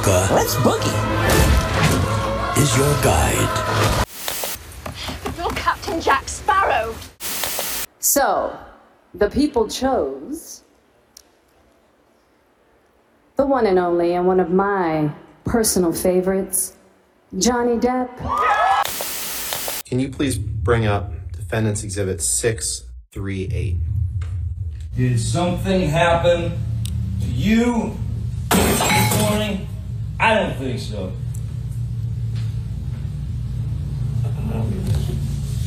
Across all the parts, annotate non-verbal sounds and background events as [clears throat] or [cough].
Willy Wonka Let's boogie! is your guide. You're Captain Jack Sparrow. So, the people chose the one and only and one of my personal favorites, Johnny Depp. Can you please bring up Defendant's Exhibit 638? Did something happen to you this morning? I don't think so.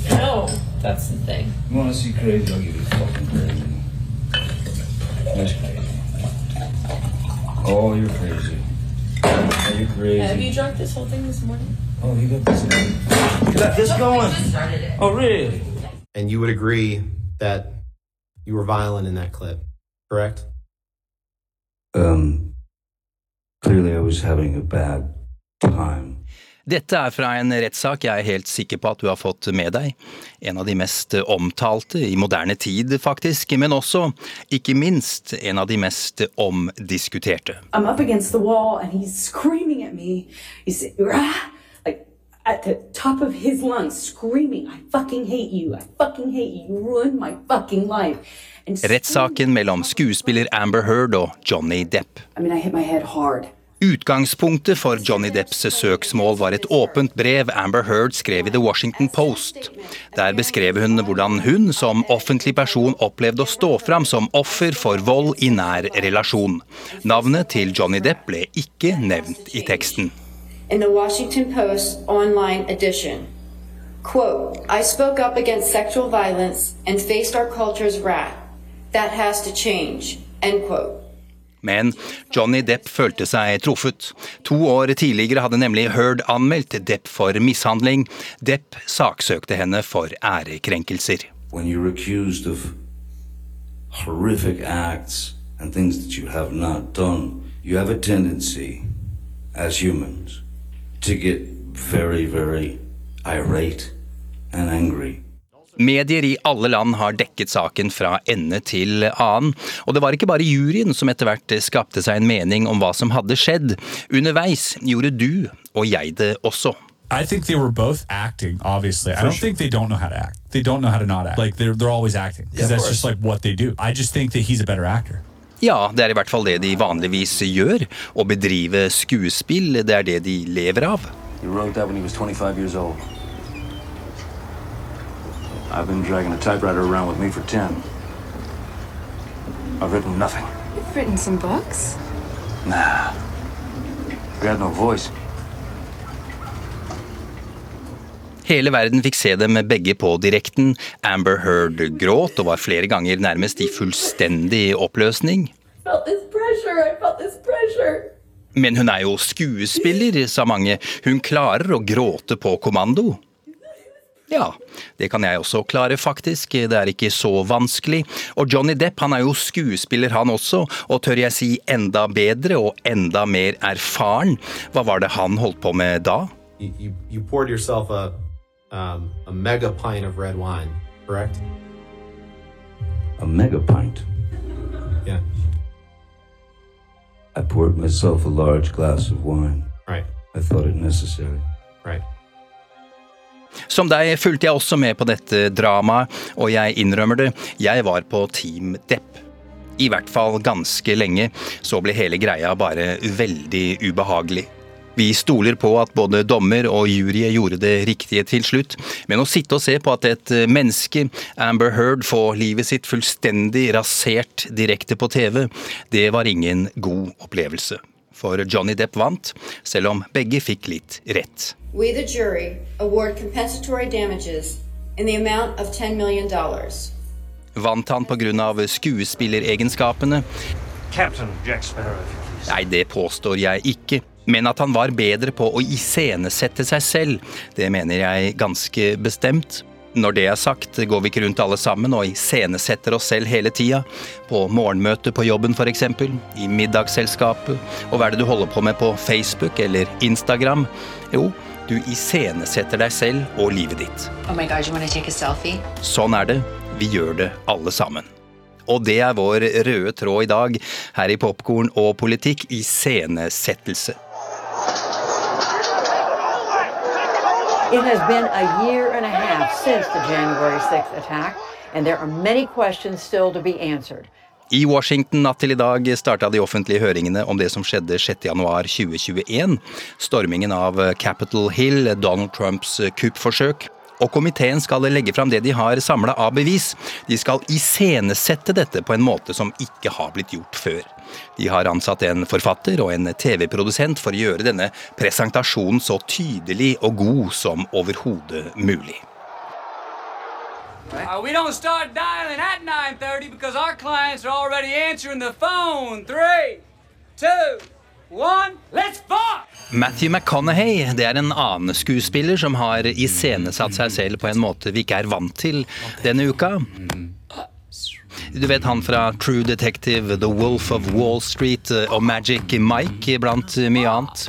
No, that's the thing. You wanna see crazy? I'll give you fucking crazy. That's crazy. Oh, you're crazy. Oh, you're crazy. Have you drunk this whole thing this morning? Oh, you got this going. You got this going? Oh, really? And you would agree that you were violent in that clip, correct? Um, clearly, I was having a bad time. Dette er fra en rettssak jeg er helt sikker på at du har fått med deg. En av de mest omtalte i moderne tid, faktisk, men også, ikke minst, en av de mest omdiskuterte. I'm up against the wall and he's screaming at me. He's "Rah!" At the top of his lungs, screaming, I fucking hate you. I fucking hate you. You ruined my fucking life. And Rettssaken mellom skuespiller Amber Heard og Johnny Depp. I mean, I hit my head hard. Utgangspunktet for Johnny Depps søksmål var et åpent brev Amber Heard skrev i The Washington Post. Der beskrev hun hvordan hun som offentlig person opplevde å stå fram som offer for vold i nær relasjon. Navnet til Johnny Depp ble ikke nevnt i teksten. In the Washington Post online edition, quote, I spoke up against sexual violence and faced our culture's wrath. That has to change, end quote. Men Johnny Depp følte seg truffet. To år tidligere hadde nemlig Heard anmeldt Depp for mishandling. Depp saksøkte henne for ærekrenkelser. When you're accused of horrific acts and things that you have not done, you have a tendency, as humans, to get very, very irate and angry. Medier i alle land har dekket saken fra ende til annen, og det var ikke bare juryen som etter hvert skapte seg en mening om hva som hadde skjedd. Underveis gjorde du og jeg det også. I think they were both acting. Obviously, I don't think they don't know how to act. They don't know how to not act. Like they're they're always acting because Yeah, that's course. just like what they do. I just think that he's a better actor. Ja, det er i hvert fall det de vanligvis gjør. Å bedrive skuespill, det er det de lever av. He wrote that when he was 25 years old. I've been dragging a typewriter around with me for 10. I've written nothing. You've written some books? Nah. We had no voice. Hele verden fikk se dem begge på direkten. Amber Heard gråt og var flere ganger nærmest i fullstendig oppløsning. Felt this pressure. I felt. Men hun er jo skuespiller, sa mange. Hun klarer å gråte på kommando. Ja, det kan jeg også klare, faktisk. Det er ikke så vanskelig. Og Johnny Depp han er jo skuespiller, han også, og tør jeg si enda bedre og enda mer erfaren. Hva var det han holdt på med da? You, you, you poured yourself a, um, a mega pint of red wine, correct? A mega pint. Yeah. I poured myself a large glass of wine. Right, I thought it necessary. right. Som deg fulgte jeg også med på dette dramaet, og jeg innrømmer det, jeg var på Team Depp. I hvert fall ganske lenge, så ble hele greia bare veldig ubehagelig. Vi stoler på at både dommer og jury gjorde det riktige til slutt, men å sitte og se på at et menneske, Amber Heard, får livet sitt fullstendig rasert direkte på TV, det var ingen god opplevelse. For Johnny Depp vant, selv om begge fikk litt rett. We, the jury, award compensatory damages in the amount of $10 million. Vant han pga. skuespilleregenskapene? Captain Jack Sparrow. Nei, det påstår jeg ikke. Men at han var bedre på å iscenesette seg selv, det mener jeg ganske bestemt. Når det er sagt, går vi ikke rundt alle sammen og iscenesetter oss selv hele tida. På morgenmøte på jobben f.eks., i middagsselskapet. Og hva er det du holder på med på Facebook eller Instagram? Jo, du iscenesetter deg selv og livet ditt. Oh my god, you want take a? Sånn er det. Vi gjør det alle sammen. Og det er vår røde tråd i dag her i Popkorn og politikk iscenesettelse. It has been a year and a half since the January 6th attack, and there are many questions still to be answered. I Washington natt til i dag starta de offentlige høringene om det som skjedde 6.1.2021. Stormingen av Capitol Hill, Donald Trumps kuppforsøk. Og komiteen skal legge fram det de har samla av bevis. De skal iscenesette dette på en måte som ikke har blitt gjort før. De har ansatt en forfatter og en TV-produsent for å gjøre denne presentasjonen så tydelig og god som overhodet mulig. Uh, we don't start dialing at 9:30 because our clients are already answering the phone. Three, two, one, let's fuck! Matthew McConaughey det er en annen skuespiller som har iscenesatt seg selv på en måte vi ikke er vant til denne uka. Du vet han fra True Detective, The Wolf of Wall Street eh, og Magic Mike, blant mye annet.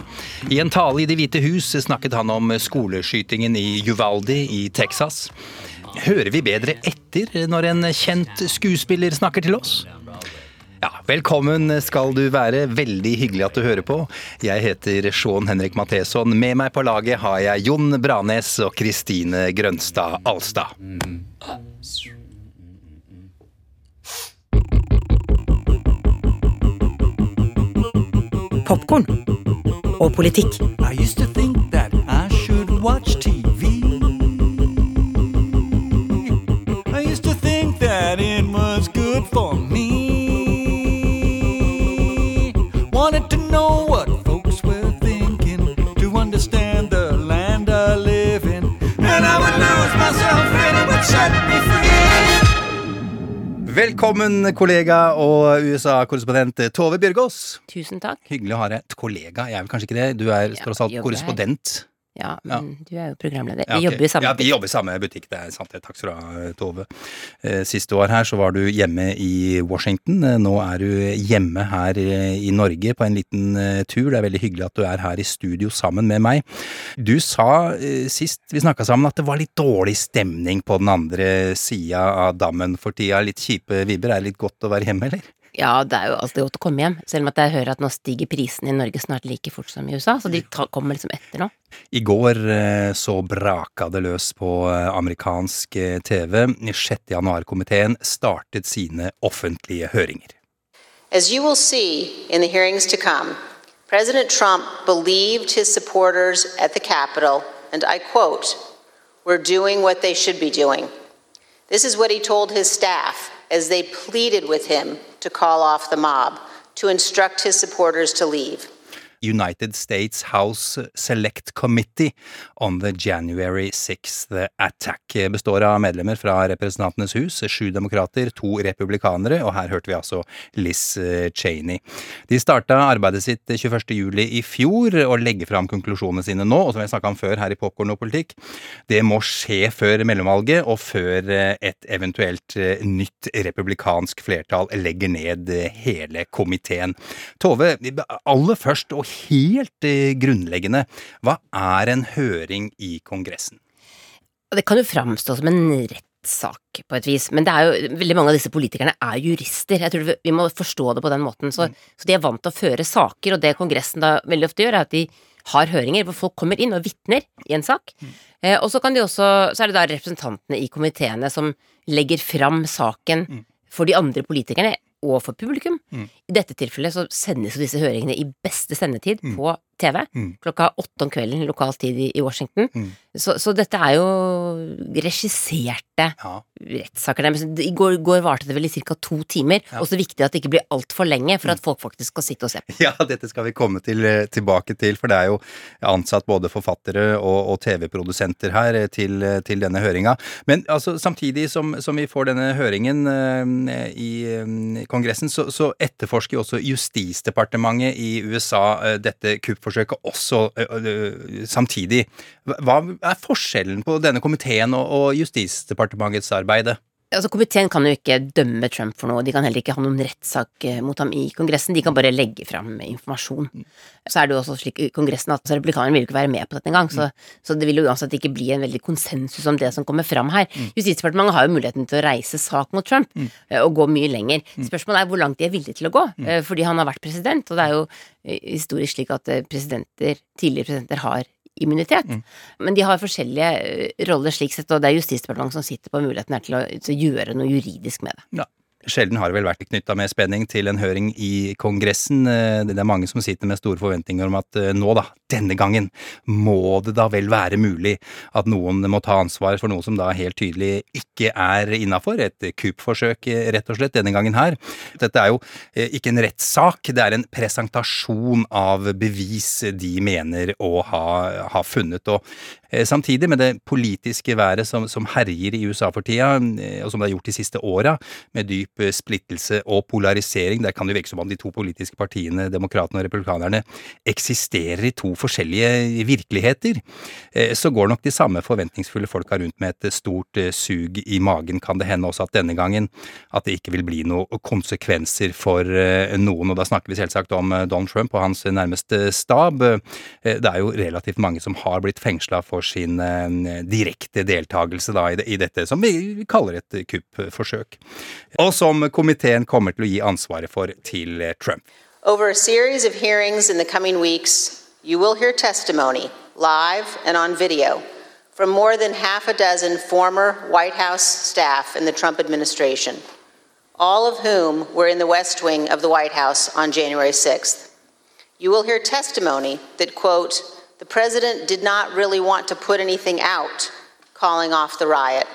I en tale i Det hvite hus snakket han om skoleskytingen i Uvaldi i Texas. Hører vi bedre etter når en kjent skuespiller snakker til oss? Ja, velkommen skal du være. Veldig hyggelig at du hører på. Jeg heter Sean Henrik Matheson. Med meg på laget har jeg Jon Branes og Kristine Grønstad Alstad. Popkorn og politikk. I used to think that I should watch TV. I used to think that it was good for me. And I would lose myself and it would set me free. Velkommen, kollega og USA-korrespondent Tove Bjørgaas. Tusen takk. Hyggelig å ha deg. Kollega, jeg er vel kanskje ikke det? Du er tross alt korrespondent. Ja, men du er jo programleder. Ja, Vi jobber i samme butikk. Ja, vi jobber i samme butikk, det er sant. det. Takk skal du ha, Tove. Eh, Siste år her så var du hjemme i Washington. Eh, Nå er du hjemme her eh, i Norge på en liten tur. Det er veldig hyggelig at du er her i studio sammen med meg. Du sa sist vi snakka sammen at det var litt dårlig stemning på den andre sida av dammen for tida. Litt kjipe vibber. Er det litt godt å være hjemme, eller? Ja, det er jo alltid godt å komme hjem, selv om at jeg hører at nå stiger prisene i Norge snart like fort som i USA, så de ta, kommer liksom etter nå. I går eh, så braka det løs på eh, amerikansk eh, TV. 6. januar-komiteen startet sine offentlige høringer. As you will see in the hearings to come, President Trump believed his supporters at the Capitol, and I quote, were doing what they should be doing. This is what he told his staff as they pleaded with him to call off the mob, to instruct his supporters to leave. United States House Select Committee on the January 6th Attack består av medlemmer fra Representantenes hus, sju demokrater, to republikanere, og her hørte vi altså Liz eh, Cheney. De starta arbeidet sitt 21. juli i fjor, og legger fram konklusjonene sine nå, og som jeg snakka om før her i Popkorn og politikk, det må skje før mellomvalget, og før eh, et eventuelt eh, nytt republikansk flertall legger ned hele komiteen. Tove, aller først og helt grunnleggende, hva er en høring i Kongressen? Det kan jo framstå som en rettssak på et vis, men det er jo, veldig mange av disse politikerne er jurister. Jeg tror vi- vi må forstå det på den måten. Så, så de er vant til å føre saker, og det Kongressen da veldig ofte gjør, er at de har høringer hvor folk kommer inn og vitner i en sak. Eh, og så kan de også, så er det da representantene i komiteene som legger fram saken for de andre politikerne og for publikum. Mm. I dette tilfellet så sendes jo disse høringene i beste sendetid på TV Mm. klokka åtte om kvelden lokal tid i, i Washington. Mm. Så, så dette er jo regisserte rettssaker. nærmest. I går, går varte det vel i ca. to timer. Ja. Også viktig at det ikke blir altfor lenge, for at folk faktisk skal sitte og se på. Ja, dette skal vi komme til, eh, tilbake til, for det er jo ansatt både forfattere og, og TV-produsenter her eh, til, eh, til denne høringa. Men altså, samtidig som, som vi får denne høringen eh, i eh, Kongressen, så, så etterforsker jo også Justisdepartementet i USA eh, dette kuppforsøket også eh, eh, samtidig. Hva er forskjellen på denne komiteen og, Justisdepartementets arbeid? Altså, Komiteen kan jo ikke dømme Trump for noe, de kan heller ikke ha noen rettssak eh, mot ham i Kongressen, de kan bare legge fram informasjon. Så er det jo også slik i Kongressen at altså, republikanerne vil jo ikke være med på dette engang, så, så det vil jo uansett ikke bli en veldig konsensus om det som kommer fram her. Justisdepartementet har jo muligheten til å reise sak mot Trump eh, og gå mye lenger. Spørsmålet er hvor langt de er villige til å gå, eh, fordi han har vært president, og det er jo historisk slik at presidenter, tidligere presidenter har immunitet. Men de har forskjellige eh, roller slik sett, og det er Justisdepartementet som sitter på muligheten her til å, til å gjøre noe juridisk med det. Ja. Sjelden har det vel vært knytta med spenning til en høring i Kongressen. Eh, Det er mange som sitter med store forventninger om at eh, nå, da, denne gangen, må det da vel være mulig at noen må ta ansvar for noe som da helt tydelig ikke er innafor. Et kuppforsøk, eh, rett og slett, denne gangen her. Dette er jo ikke en rettssak, det er en presentasjon av bevis de mener å ha, ha funnet. Og samtidig med det politiske været som, som herjer i USA for tida, eh, og som det har gjort de siste åra, med dyp eh, splittelse og polarisering, der kan det virke som om de to politiske partiene, demokratene og republikanerne, eksisterer i to forskjellige virkeligheter, eh, så går nok de samme forventningsfulle folka rundt med et stort eh, sug i magen. Kan det hende også at denne gangen at det ikke vil bli noen konsekvenser for eh, noen, og da snakker vi selvsagt om eh, Donald Trump og hans nærmeste stab. Eh, Det er jo relativt mange som har blitt fengsla for sin eh, direkte deltakelse i, dette som vi kaller et kuppforsøk, og som komiteen kommer til å gi ansvaret for til Trump. Over a series of hearings in the coming weeks, you will hear testimony, live and on video, from more than half a dozen former White House staff in the Trump administration, all of whom were in the West Wing of the White House on January 6th. You will hear testimony that, quote, the president did not really want to put anything out, calling off the riot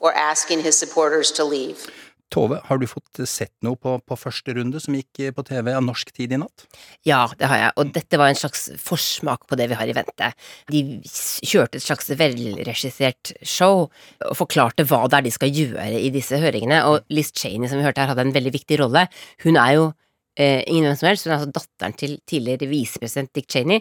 or asking his supporters to leave. Tove, har du fått sett noe på, på første runde som gikk på TV av norsk tid i natt? Ja, det har jeg, og dette var en slags forsmak på det vi har i vente. De kjørte et slags velregissert show og forklarte hva det er de skal gjøre i disse høringene, og Liz Cheney, som vi hørte her, hadde en veldig viktig rolle. Hun er jo eh, ingen hvem som helst, hun er altså datteren til tidligere visepresident Dick Cheney.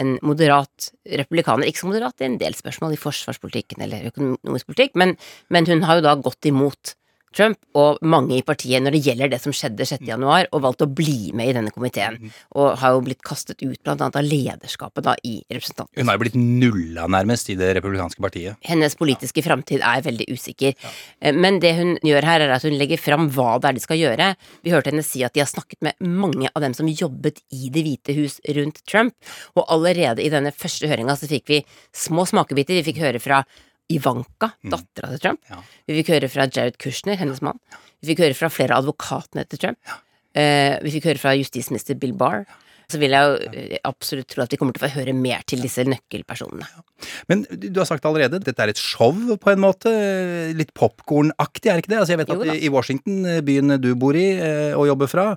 En moderat republikaner, ikke så moderat i en del spørsmål i forsvarspolitikken eller økonomisk politikk, men, men hun har jo da gått imot Trump og mange i partiet når det gjelder det som skjedde 6. januar, og valgt å bli med i denne komiteen. Og har jo blitt kastet ut annet av lederskapet da i representanten. Hun har jo blitt nulla nærmest i det republikanske partiet. Hennes politiske framtid er veldig usikker. Ja. Men det hun gjør her, er at hun legger fram hva det er de skal gjøre. Vi hørte henne si at de har snakket med mange av dem som jobbet i Det hvite hus rundt Trump, og allerede i denne første høringa så fikk vi små smakebiter. Vi fikk høre fra Ivanka, dattera til Trump. Vi fikk høre fra Jared Kushner, hennes mann. Vi fikk høre fra flere av advokatene til Trump. Eh, Vi fikk høre fra justisminister Bill Barr. Så vil jeg jo eh, absolutt tro at vi kommer til å få høre mer til disse nøkkelpersonene. Men du har sagt allerede, dette er et show på en måte. Litt popkornaktig, er det ikke det? Altså jeg vet at i Washington, eh, byen du bor i eh, og jobber fra,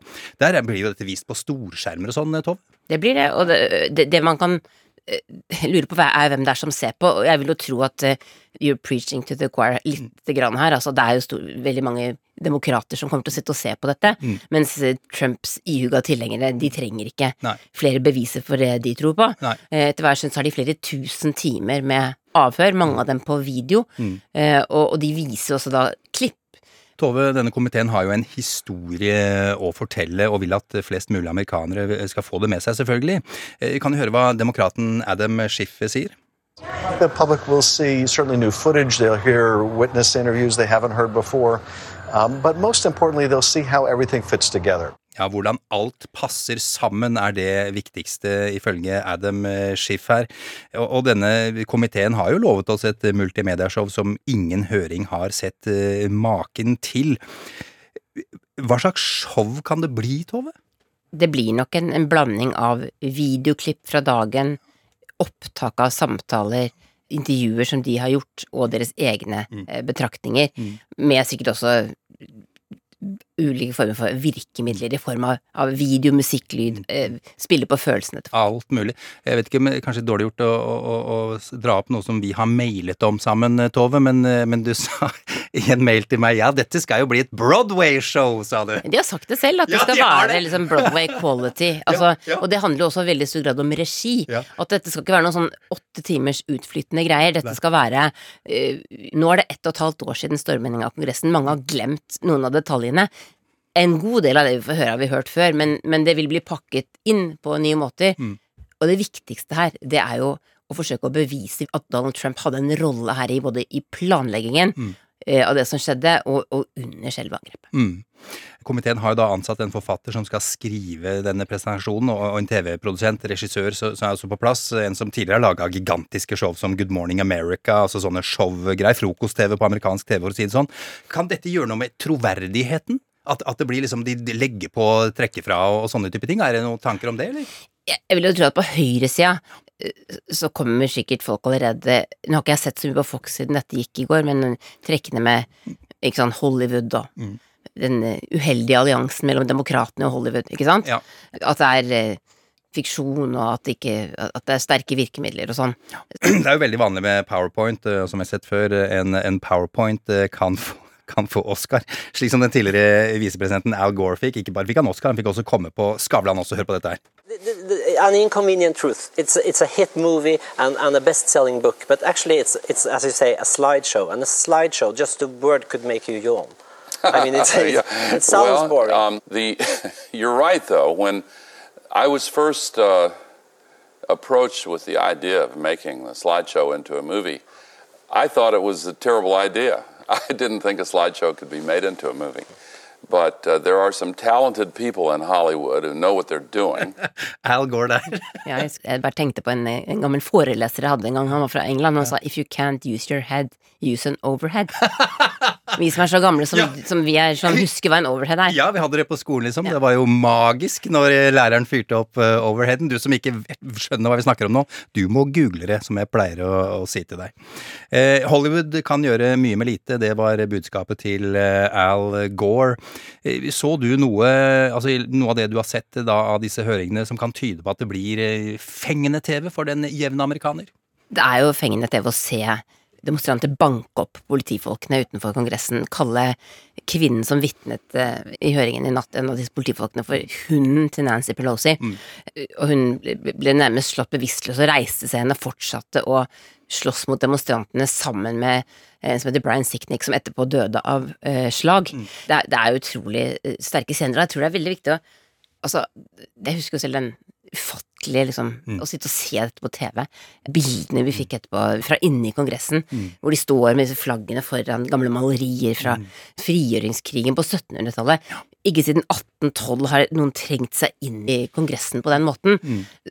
der blir jo dette vist på storskjermer og sånn, Tove? Det blir det, og det, det, det man kan eh, lurer på, er hvem det er som ser på, og jeg vil jo tro at eh, you're preaching to the choir lite grann her. Altså, det er jo stor, veldig mange demokrater som kommer til å sitte og se på dette, Mm. mens eh, Trumps ihuga tilhengere, de trenger ikke Nei. flere beviser for det de tror på. Nei. Etter hva jeg syns har de flere tusen timer med avhør, mange av dem på video, Mm. og, og de viser også da klipp Tove, denne komiteen har jo en historie å fortelle, og vil at flest mulig amerikanere skal få det med seg, selvfølgelig. Eh, Kan du høre hva demokraten Adam Schiff sier? The public will see certainly new footage. They'll hear witness interviews they haven't heard before. Um, but most importantly, they'll see how everything fits together. Ja, hvordan alt passer sammen er det viktigste, ifølge Adam eh, Schiff her. Og, denne komiteen har jo lovet oss et multimediashow som ingen høring har sett eh, maken til. Hva slags show kan det bli, Tove? det blir nok en, en blanding av videoklipp fra dagen, opptak av samtaler, intervjuer som de har gjort, og deres egne mm. betraktninger, med sikkert også ulike former for virkemidler i form av, av video, musikk, lyd, eh, spille på følelsene. Alt mulig. Jeg vet ikke, men Kanskje dårlig gjort å, å, å dra opp noe som vi har mailet om sammen, eh, Tove, men, eh, men du [laughs] sa i en mail til meg ja, dette skal jo bli et Broadway-show, sa du. De har sagt det selv, at det Ja, skal de være det. liksom Broadway quality. [laughs] Altså, ja. Og det handler jo også i veldig stor grad om regi. Ja. At dette skal ikke være noen sånn åtte timers utflytende greier. Dette skal være uh, Nå er det ett og et halvt år siden stormingen av Kongressen. Mange har glemt noen av detaljene. En god del av det vi får høre, har vi hørt før, men, men det vil bli pakket inn på nye måter. Mm. Og det viktigste her, det er jo å forsøke å bevise at Donald Trump hadde en rolle her i både i planleggingen eh, av det som skjedde, og, og under selve angrepet. Mm. Komiteen har jo da ansatt en forfatter som skal skrive denne presentasjonen, og og en TV-produsent, regissør, som er også på plass. En som tidligere har laga gigantiske show som Good Morning America, altså sånne showgreier. Frokost-TV på amerikansk TV, for å si det sånn. Kan dette gjøre noe med troverdigheten? At, at det blir liksom de legger på, trekker fra og, og sånne type ting? Er det noen tanker om det, eller? jeg vil jo tro at på høyresida eh, så kommer sikkert folk allerede Nå har ikke jeg sett så mye på Fox siden dette gikk i går, men trekkende med ikke sant, Hollywood og Mm. den eh, uheldige alliansen mellom demokratene og Hollywood, ikke sant? At det er eh, fiksjon, og at det, ikke, at det er sterke virkemidler og sånn. [clears throat] Det er jo veldig vanlig med PowerPoint, eh, som jeg har sett før. En, en PowerPoint kan få [laughs] kan få Oscar, slik som den tidligere visepresidenten Al Gore fikk. Ikke bare fikk han Oscar, han fikk også komme på Skavlan også. Hør på dette her. An inconvenient truth. It's it's a hit movie and, and a best-selling book, but actually it's it's as you say a slideshow, and a slideshow just a word could make you yawn. I mean, it's, [laughs] it's, Yeah. it sounds well, boring. Um, the, [laughs] you're right, though. When I was first uh, approached with the idea of making the slideshow into a movie, I thought it was a terrible idea. [laughs] I didn't think a slideshow could be made into a movie. But uh, there are some talented people in Hollywood who know what they're doing. [laughs] Al Gore der. [laughs] Ja, jeg, bare tenkte på en, en gammel foreleser jeg hadde en gang, han var fra England, og han sa if you can't use your head, use an overhead. [laughs] Vi som er så gamle som, som vi er, som husker hva en overhead er. Ja, vi hadde det på skolen, liksom. Det var jo magisk når eh, læreren fyrte opp uh, overheaden. Du som ikke skjønner hva vi snakker om nå, du må google det, som jeg pleier å, å si til deg. Eh, Hollywood kan gjøre mye med lite, det var budskapet til uh, Al Gore. Så du noe, altså noe av det du har sett da, av disse høringene som kan tyde på at det blir fengende TV for den jevne amerikaner? Det er jo fengende TV å se demonstranter banke opp politifolkene utenfor Kongressen, kalle kvinnen som vitnet eh, i høringen i natt, en av disse politifolkene, for hunden til Nancy Pelosi. Mm. Og hun ble- nærmest slått bevisstløs og reiste seg igjen og fortsatte å slåss mot demonstrantene sammen med en som heter Brian Sicknick, som etterpå døde av eh, slag. Det, er, det er utrolig eh, sterke scener, og jeg tror det er veldig viktig å Altså, jeg husker jo selv den ufattelige liksom, Å sitte og se dette på TV. Bildene vi fikk etterpå fra inne i Kongressen, hvor de står med disse flaggene foran gamle malerier fra frigjøringskrigen på 1700-tallet. Ikke siden 1812 har noen trengt seg inn i Kongressen på den måten.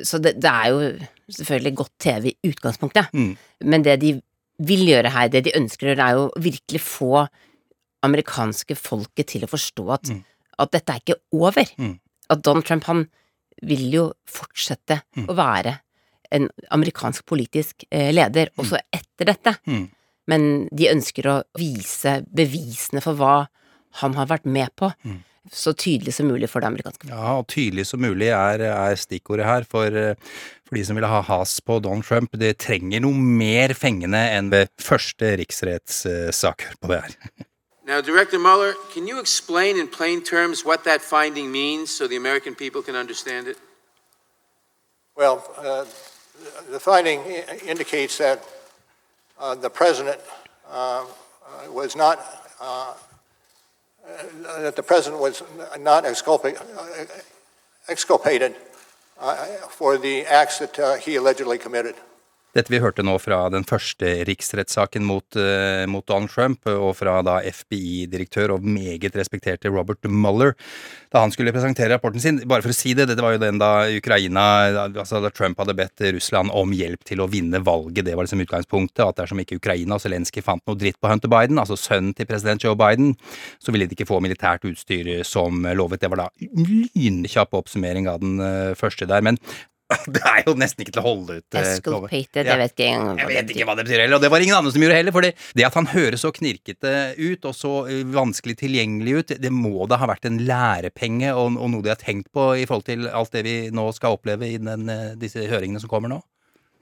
Så det, det er jo selvfølgelig godt TV i utgangspunktet. Men det de vil gjøre her, det de ønsker å gjøre, er jo virkelig få amerikanske folket til å forstå at, at dette er ikke over. At Donald Trump, han vil jo fortsette å være en amerikansk politisk eh, leder også etter dette. Men de ønsker å vise bevisene for hva han har vært med på, så tydelig som mulig for det amerikanske folket. Ja, og tydelig som mulig er, er stikkordet her, for, for de som vil ha has på Donald Trump. Det trenger noe mer fengende enn ved første riksrettssak. På det her. [laughs] Now, Director Mueller, can you explain in plain terms what that finding means so the American people can understand it? Well, uh, the finding indicates that uh, the president uh, uh, was not, uh, uh, that the president was not exculpa- exculpated for the acts that he allegedly committed. Dette vi hørte nå fra den første riksrettssaken mot, uh, mot Donald Trump, og fra da FBI-direktør og meget respekterte Robert Mueller, da han skulle presentere rapporten sin. Bare for å si det, dette var jo den da Ukraina altså Da Trump hadde bedt Russland om hjelp til å vinne valget. Det var liksom utgangspunktet. At dersom ikke Ukraina og Zelenskyj fant noe dritt på Hunter Biden, altså sønnen til president Joe Biden, så ville de ikke få militært utstyr som lovet. Det var da lynkjapp oppsummering av den eh, første der. Men [laughs] det er jo nesten ikke til å holde ut. eh, Esculpated, jeg vet ikke engang Jeg vet ikke hva det betyr heller, og det var ingen andre som gjorde heller. For det, at han høres så knirkete ut og så eh, vanskelig tilgjengelig ut, det må da ha vært en lærepenge og, og noe de har tenkt på i forhold til alt det vi nå skal oppleve i den, eh, disse høringene som kommer nå?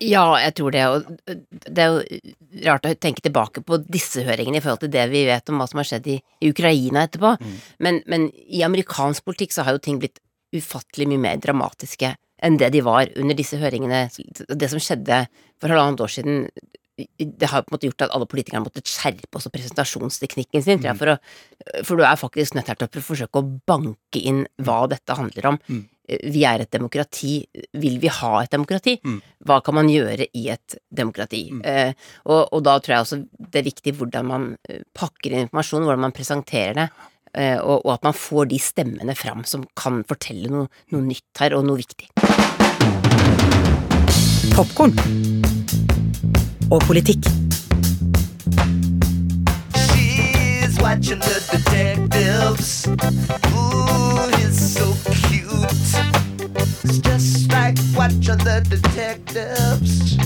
Ja, jeg tror det. Og det er jo rart å tenke tilbake på disse høringene i forhold til det vi vet om hva som har skjedd i, i Ukraina etterpå. Men, men i amerikansk politikk så har jo ting blitt ufattelig mye mer dramatiske enn det de var under disse høringene. Det som skjedde for halvannet år siden, det har på en måte gjort at alle politikerne måtte skjerpe også presentasjonsteknikken sin, tror jeg, for, å, for du er faktisk nødt til å forsøke å banke inn hva dette handler om. Vi er et demokrati. Vil vi ha et demokrati? Hva kan man gjøre i et demokrati? Eh, og, og da tror jeg også det er viktig hvordan man eh, pakker inn informasjon, hvordan man presenterer det. Eh, Og, og at man får de stemmene fram som kan fortelle noe, noe nytt her, og noe viktig. Popkorn. Og politikk. She's watching the detectives. Ooh, he's so cute. It's just like watching the detectives.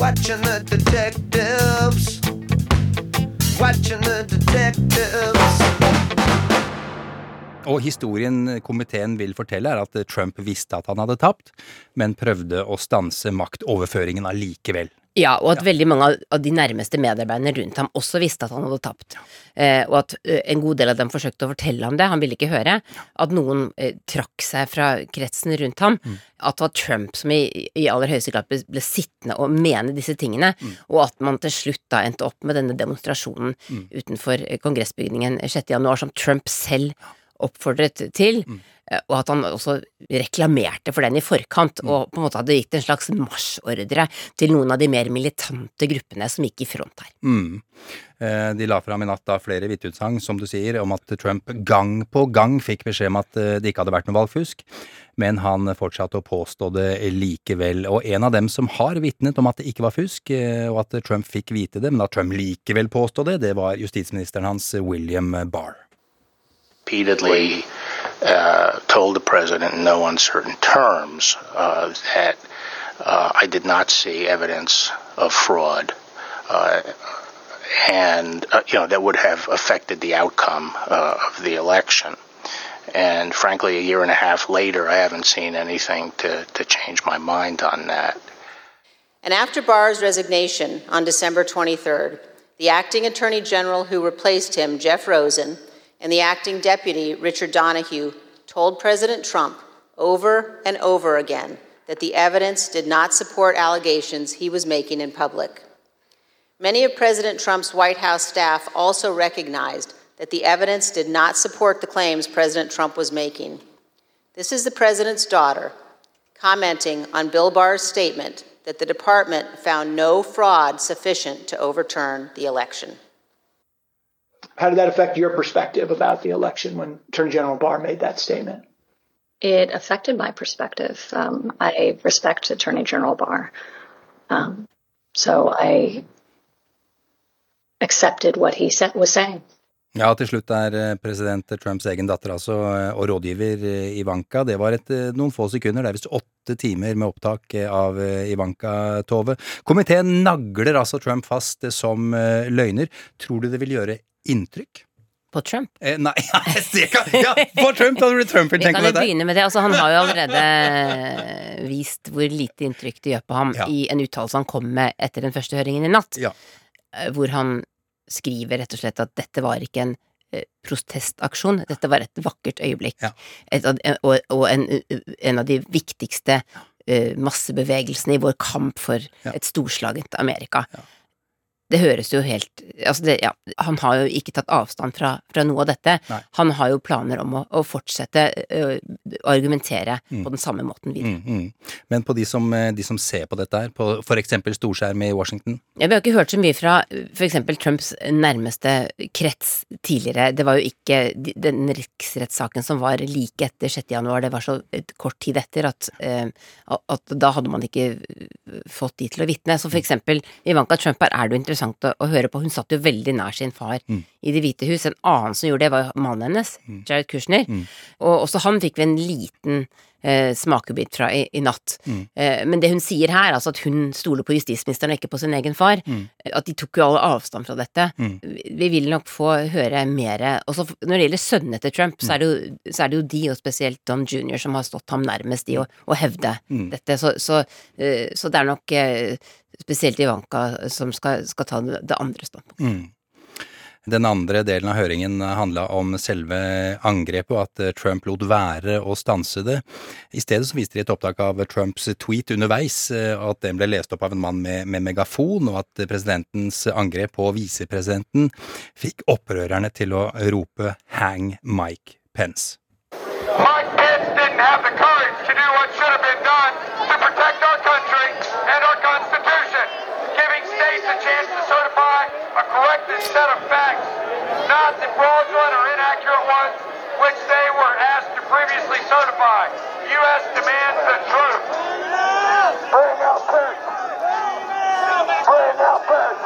Watching the detectives. Watching the detectives. Og historien komiteen vil fortelle, er at Trump visste at han hadde tapt, men prøvde å stanse maktoverføringen allikevel. Ja, og at veldig mange av- de nærmeste medarbeiderne rundt ham også visste at han hadde tapt. Eh, og at eh, en god del av dem forsøkte å fortelle ham det, han ville ikke høre. At noen eh, trakk seg fra kretsen rundt ham. At det var Trump som i, i aller høyeste grad ble, ble sittende og mene disse tingene. Og at man til slutt da endte opp med denne demonstrasjonen utenfor eh, kongressbygningen 6. januar, som Trump selv oppfordret til. Mm. Og at han også reklamerte for den i forkant, og på en måte hadde gitt en slags marsjordre til noen av de mer militante gruppene som gikk i front her. Mm. Eh, De la fram i natt da flere vitneutsagn, som du sier, om at Trump gang på gang fikk beskjed om at eh, det ikke hadde vært noe valgfusk, men han fortsatte å påstå det likevel. Og en av dem som har vitnet om at det ikke var fusk, eh, og at Trump fikk vite det, men at Trump likevel påstod det, det var justisministeren hans, William Barr. Repeatedly uh, told the president in no uncertain terms uh, that uh, I did not see evidence of fraud. Uh, and, uh, you know, that would have affected the outcome uh, of the election. And frankly, a year and a half later, I haven't seen anything to, to change my mind on that. And after Barr's resignation on December 23rd, the acting attorney general who replaced him, Jeff Rosen, and the acting deputy, Richard Donahue, told President Trump over and over again that the evidence did not support allegations he was making in public. Many of President Trump's White House staff also recognized that the evidence did not support the claims President Trump was making. This is the president's daughter commenting on Bill Barr's statement that the department found no fraud sufficient to overturn the election. How did that affect your perspective about the election when Attorney General Barr made that statement? It affected my perspective. Um, I respect Attorney General Barr. Um, so I accepted what he said, was saying. Ja, til slutt er eh, president Trumps egen datter altså, eh, og rådgiver eh, Ivanka. Det var et, noen få sekunder, det er visst åtte timer med opptak av Ivanka Tove. Komiteen nagler altså Trump fast som løgner. Tror du det vil gjøre inntrykk? På Trump? Eh, nei, [laughs] ja, på Trump! Da blir Trump Vi kan jo begynne med det. Altså, han har jo allerede [laughs] vist hvor lite inntrykk det gjør på ham i en uttalelse han kom med etter den første høringen i natt, ja. hvor han skriver rett og slett at dette var ikke en eh, protestaksjon, dette var et vakkert øyeblikk. Et og og en, en av de viktigste eh, massebevegelsene i vår kamp for et storslagent Amerika. Det høres jo helt altså det, ja, Han har jo ikke tatt avstand fra, fra noe av dette. Nei. Han har jo planer om å, å fortsette å argumentere Mm. på den samme måten videre. Mm, mm. Men på de som, eh, de som ser på dette her, på eksempel storskjerm i Washington Ja, vi har ikke hørt så mye fra eksempel Trumps nærmeste krets tidligere. Det var jo ikke den riksrettssaken som var like etter 6. januar, det var så kort tid etter at, at da hadde man ikke fått de til å vitne. Så for eksempel Ivanka Trump her er det jo interessant å, å høre på. Hun satt jo veldig nær sin far i Det hvite hus. En annen som gjorde det, var mannen hennes, Jared Kushner. Og også han fikk vi en liten eh, smakebit fra i, i natt. Eh, men det hun sier her, altså at hun stoler på justisministeren og ikke på sin egen far, at de tok jo alle avstand fra dette. Vi- Vi vil nok få høre mer Også når det gjelder sønnene til Trump, så, er det jo, så er det jo de, og spesielt Don jr., som har stått ham nærmest i å, å hevde Mm. dette. Så, så, eh, så det er nok eh, spesielt Ivanka som skal, skal ta det, det andre standpunktet. Den andre delen av høringen handla om selve angrepet, og at eh, Trump lot være å stanse det. I stedet så viste de et opptak av Trumps tweet underveis, eh, og at den ble lest opp av en mann med, med megafon, og at presidentens angrep på visepresidenten fikk opprørerne til å rope 'hang Mike Pence'. Mike Pence didn't have the courage to do what should have been done to protect our country and our Constitution, giving states a chance to certify a corrected set of facts, not the fraudulent or inaccurate ones which they were asked to previously certify. U.S. demands the truth. Bring out Pence. Bring out Pence.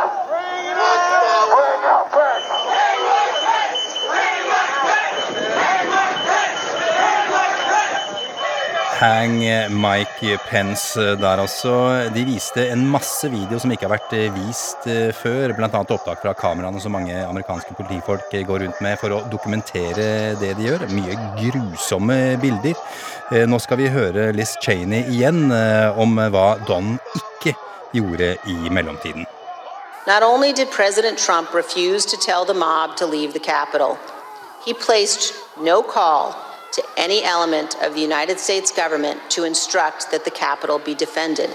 Hang Mike Pence der altså. De viste en masse video som ikke har vært eh, vist eh, før, annet opptak fra kameraene som mange amerikanske politifolk eh, går rundt med for å dokumentere det de gjør. Mye grusomme bilder. Eh, Nå skal vi høre Liz Cheney igjen eh, om hva Don ikke gjorde i mellomtiden. Not only did President Trump refuse to tell the mob to leave the Capitol, he placed no call to any element of the United States government to instruct that the Capitol be defended.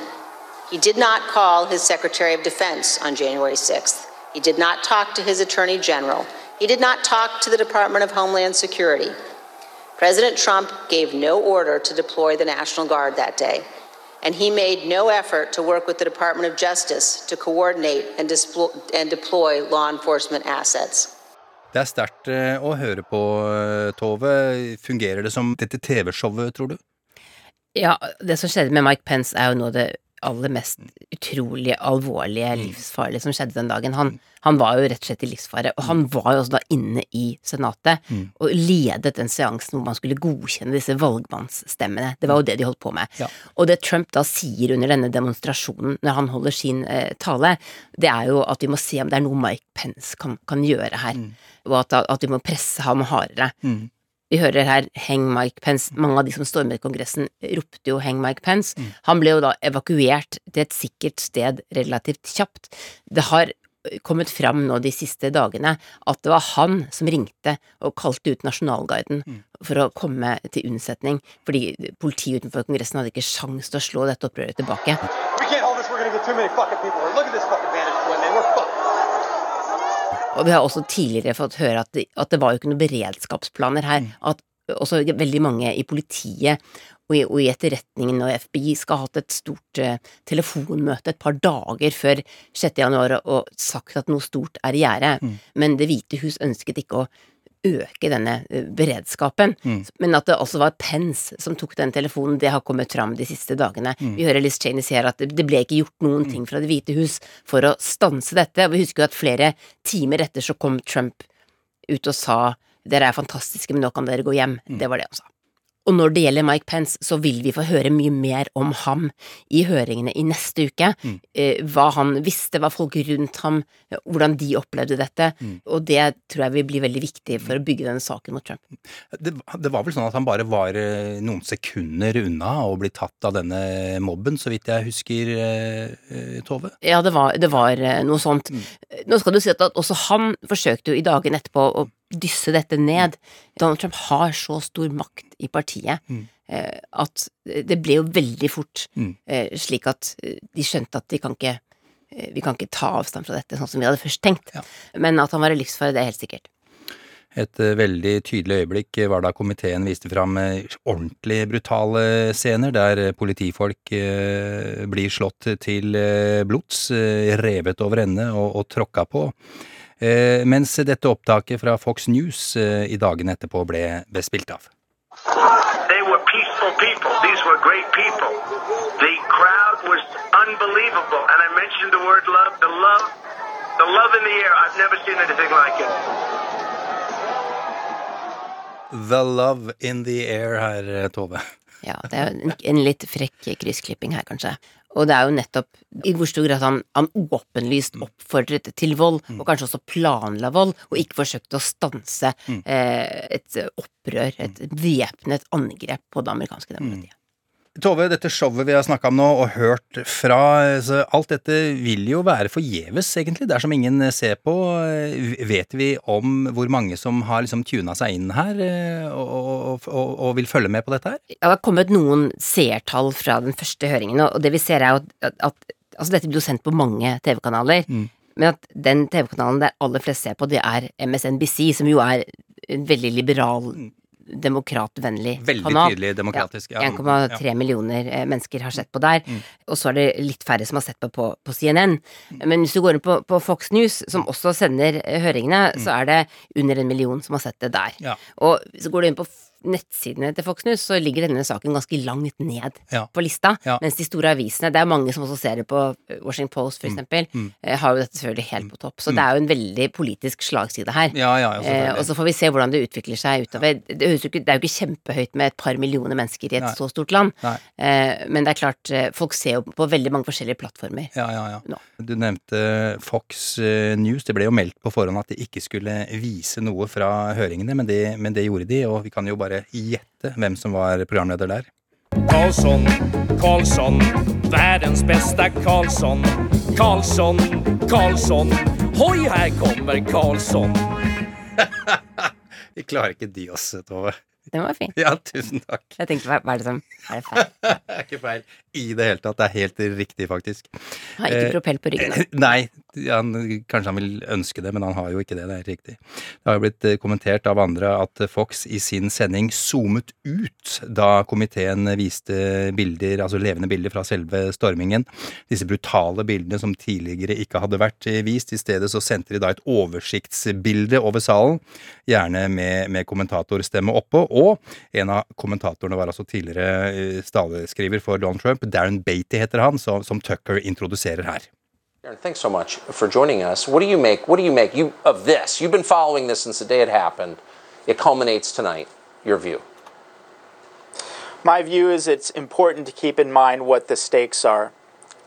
He did not call his Secretary of Defense on January 6th. He did not talk to his Attorney General. He did not talk to the Department of Homeland Security. President Trump gave no order to deploy the National Guard that day, and he made no effort to work with the Department of Justice to coordinate and, deploy law enforcement assets. Det er sterkt eh, å høre på, eh, Tove. Fungerer det som dette TV-showet, tror du? Ja, det som skjedde med Mike Pence er jo noe av det aller mest utrolig alvorlige, livsfarlige som skjedde den dagen. Han, han var jo rett og slett i livsfare, og han var jo også da inne i Senatet Mm. og ledet den seansen hvor man skulle godkjenne disse valgmannsstemmene. Det var jo det de holdt på med. Ja. Og det Trump da sier under denne demonstrasjonen når han holder sin eh, tale, det er jo at vi må se om det er noe Mike Pence kan, kan gjøre her, og at, at vi må presse ham hardere. Mm. Vi hører her 'Hang Mike Pence'. Mange av de som stormet Kongressen, ropte jo 'Hang Mike Pence'. Han ble jo da evakuert til et sikkert sted relativt kjapt. Det har kommet fram nå de siste dagene at det var han som ringte og kalte ut nasjonalguiden for å komme til unnsetning, fordi politiet utenfor Kongressen hadde ikke sjans til å slå dette opprøret tilbake. We can't hold this. We're gonna get too many fucking people. Look at this fucking vantage point. Og vi har også tidligere fått høre at det, at det var jo ikke noen beredskapsplaner her. At også veldig mange i politiet og i, og i etterretningen og FBI skal ha hatt et stort uh, telefonmøte et par dager før 6. januar og, sagt at noe stort er i gjære. Men Det hvite hus ønsket ikke å øke denne eh, beredskapen. Mm. Men at det også var Pence som tok den telefonen, det har kommet fram de siste dagene. Mm. Vi hører Liz Cheney sier at det, ble ikke gjort noen ting fra Det hvite hus for å stanse dette. Og vi husker jo at flere timer etter så kom Trump ut og sa dere er fantastiske, men nå kan dere gå hjem. Det var det han sa. Og når det gjelder Mike Pence, så vil vi få høre mye mer om ham i høringene i neste uke. Eh, hva han visste, hva folk rundt ham, eh, hvordan de opplevde dette. Og det tror jeg vil bli veldig viktig for å bygge denne saken mot Trump. Det, det var vel sånn at han bare var eh, noen sekunder unna å bli tatt av denne mobben, så vidt jeg husker, Tove? Ja, det var, det var noe sånt. Nå skal du si at også han forsøkte jo i dagene etterpå å dysse dette ned. Donald Trump har så stor makt i partiet mm. at det ble jo veldig fort Mm. eh, slik at eh, de skjønte at de kan ikke eh, vi kan ikke ta avstand fra dette sånn som vi hadde først tenkt. Men at han var i livsfare, det er helt sikkert. Et eh, veldig tydelig øyeblikk var da komiteen viste fram eh, ordentlig brutale scener, der eh, politifolk eh, blir slått til eh, blods, eh, revet over ende og, og tråkka på. Eh, mens dette opptaket fra Fox News eh, i dagene etterpå ble, ble spilt av. The love. In the air. Her, Tove. Ja, det er en, en litt frekk kryssklipping her, kanskje. Og det er jo nettopp i hvor stor grad han, han åpenlyst oppfordret til vold, og kanskje også planla vold, og ikke forsøkte å stanse eh, et opprør, et væpnet angrep på det amerikanske demokratiet. Tove, dette showet vi har snakka om nå og hørt fra, alt dette vil jo være forgjeves, egentlig, dersom ingen ser på. Vet vi om hvor mange som har liksom tuna seg inn her eh, og, og, og, vil følge med på dette her? Ja, det har kommet noen seertall fra den første høringen, og det vi ser er jo at, at Altså, dette blir jo sendt på mange TV-kanaler, men at den TV-kanalen der aller flest ser på, det er MSNBC, som jo er en veldig liberal demokratvennlig Veldig kanal. tydelig demokratisk, ja. 1,3 Ja. millioner eh, mennesker har sett på der, Mm. og så er det litt færre som har sett på på, på CNN. Men hvis du går inn på, på Fox News, som også sender høringene, høringene, så er det under en million som har sett det der. Ja. Og så går du inn på nettsidene til Fox News, så ligger denne saken ganske langt ned Ja. på lista. Ja. Mens de store avisene, det er mange som også ser det på eh, Washington Post for eksempel, mm. eh, har jo dette selvfølgelig helt på topp. Så Mm. det er jo en veldig politisk slagside her. Ja, ja, ja, eh, og så får vi se hvordan det utvikler seg utover. Det, er jo ikke kjempehøyt med et par millioner mennesker i et Nei. så stort land. Eh, men det er klart, eh, folk ser jo på veldig mange forskjellige plattformer. Ja, ja, ja. Du nevnte Fox News. Det ble jo meldt på forhånd at de ikke skulle vise noe fra høringene, men det, men det gjorde de, og vi kan jo bare gjette hvem som var programleder der. Karlsson, Karlsson, verdens beste Karlsson. Karlsson, Karlsson, hoi, her kommer Karlsson. [laughs] Vi klarer ikke de oss, Tove. Den var fin. Ja, tusen takk. Jeg tenkte, hva, hva er det som Er det feil? [laughs] Det er ikke feil i det hele tatt. Det er helt riktig, faktisk. Har ikke Eh, propell på ryggen. da. [laughs] Nei, han, kanskje han vil ønske det, men han har jo ikke det. Det er helt riktig. Det har jo blitt eh, kommentert av andre at Fox i sin sending zoomet ut da komiteen viste bilder, altså levende bilder fra selve stormingen. Disse brutale bildene som tidligere ikke hadde vært eh, vist. I stedet så sendte de da et oversiktsbilde over salen, gjerne med, med kommentatorstemme oppå. Og en av kommentatorene var altså tidligere eh, staleskriver for Donald Trump. Darren Beatty heter han, så, som Tucker introduserer her. Aaron, thanks so much for joining us. What do you make? What do you make you of this? You've been following this since the day it happened. It culminates tonight. Your view. My view is it's important to keep in mind what the stakes are.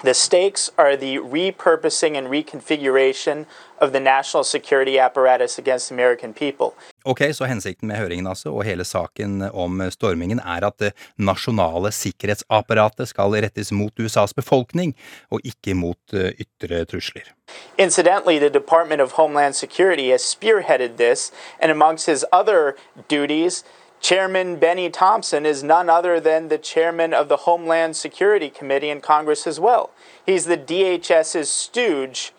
The stakes are the repurposing and reconfiguration of the national security apparatus against American people. Ok, så hensikten med høringen altså, og hele saken om stormingen, er at det nasjonale sikkerhetsapparatet skal rettes mot USAs befolkning, og ikke mot eh, ytre trusler. Incidentally, the Department of Homeland Security has spearheaded this, and amongst his other duties, Chairman Benny Thompson is none other than the chairman of the Homeland Security Committee in Congress as well. He's the DHS's stooge